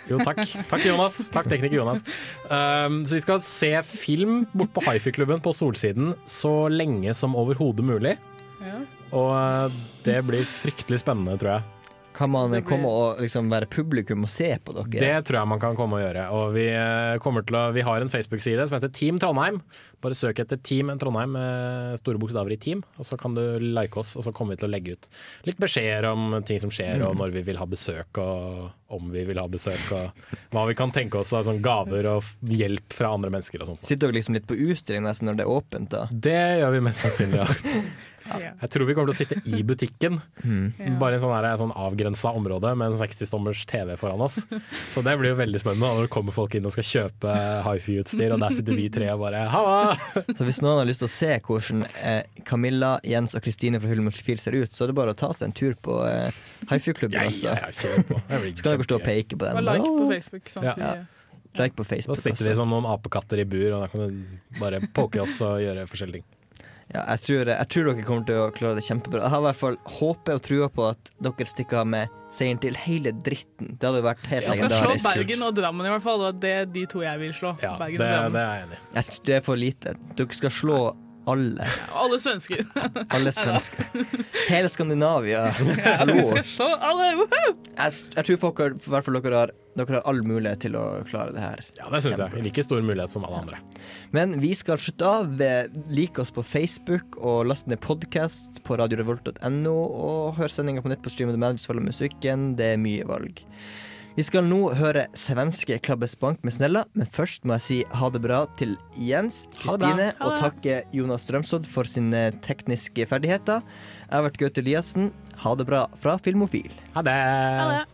Jo, takk. Takk, Jonas. Takk, tekniker Jonas. Um, så vi skal se film bort på hifi-klubben på Solsiden så lenge som overhodet mulig. Ja. Og eh, det blir fryktelig spennende, tror jeg. Kan man blir- komme og liksom være publikum og se på dere? Det tror jeg man kan komme og gjøre. Og vi, eh, til å, vi har en Facebook-side som heter Team Trondheim. Bare søk etter Team Trondheim med store bokstaver i team, og så kan du like oss. Og så kommer vi til å legge ut litt beskjeder om ting som skjer, og når vi vil ha besøk, og om vi vil ha besøk, og hva vi kan tenke oss av sånn gaver og hjelp fra andre mennesker og sånt. Sitter dere liksom litt på utstilling nesten når det er åpent, da? Det gjør vi mest sannsynlig, ja. Jeg tror vi kommer til å sitte i butikken. Mm. Bare i sånn, et sånn avgrensa område med en 60-stommers TV foran oss. Så det blir jo veldig spennende når det kommer folk inn og skal kjøpe hifi-utstyr, og der sitter vi tre og bare halla! Så hvis noen har lyst til å se hvordan eh, Camilla, Jens og Kristine fra Filmofil ser ut, så er det bare å ta seg en tur på eh, hifi-klubben. Ja, ja, ja, Så kan dere stå og peke på den. Og like på Facebook. samtidig. Ja. Like på Da Facebook. sitter vi som noen apekatter i bur, og da kan du bare poke oss og gjøre forskjellige ting. Ja, jeg, tror, jeg tror dere kommer til å klare det kjempebra. Jeg har i hvert fall håpet og trua på at dere stikker av med seieren til hele dritten. Det hadde vært helt jeg skal slå. Bergen og Drammen, i hvert fall. Og det er de to jeg vil slå. Ja, Bergen det, og Drammen. det er jeg enig i. Det er for lite. Dere skal slå alle. Alle svensker. Alle svensker. Hele Skandinavia. Ja, vi skal slå alle! Woohoo! Jeg, jeg tror folk har, i hvert fall dere har, dere har all mulighet til å klare det her. Ja, det syns jeg. Like stor mulighet som alle andre. Men vi skal slutte av. Eh, Lik oss på Facebook og last ned podkast på radiorevolt.no. Og hør sendinga på nett på Stream of the Madness, følg musikken. Det er mye valg. Vi skal nå høre svenske Klabbes Bank med Snella, men først må jeg si ha det bra til Jens. Kristine, og takke Jonas Strømsodd for sine tekniske ferdigheter. Jeg har vært Gaute Eliassen. Ha det bra fra Filmofil. Ha det! Ha det.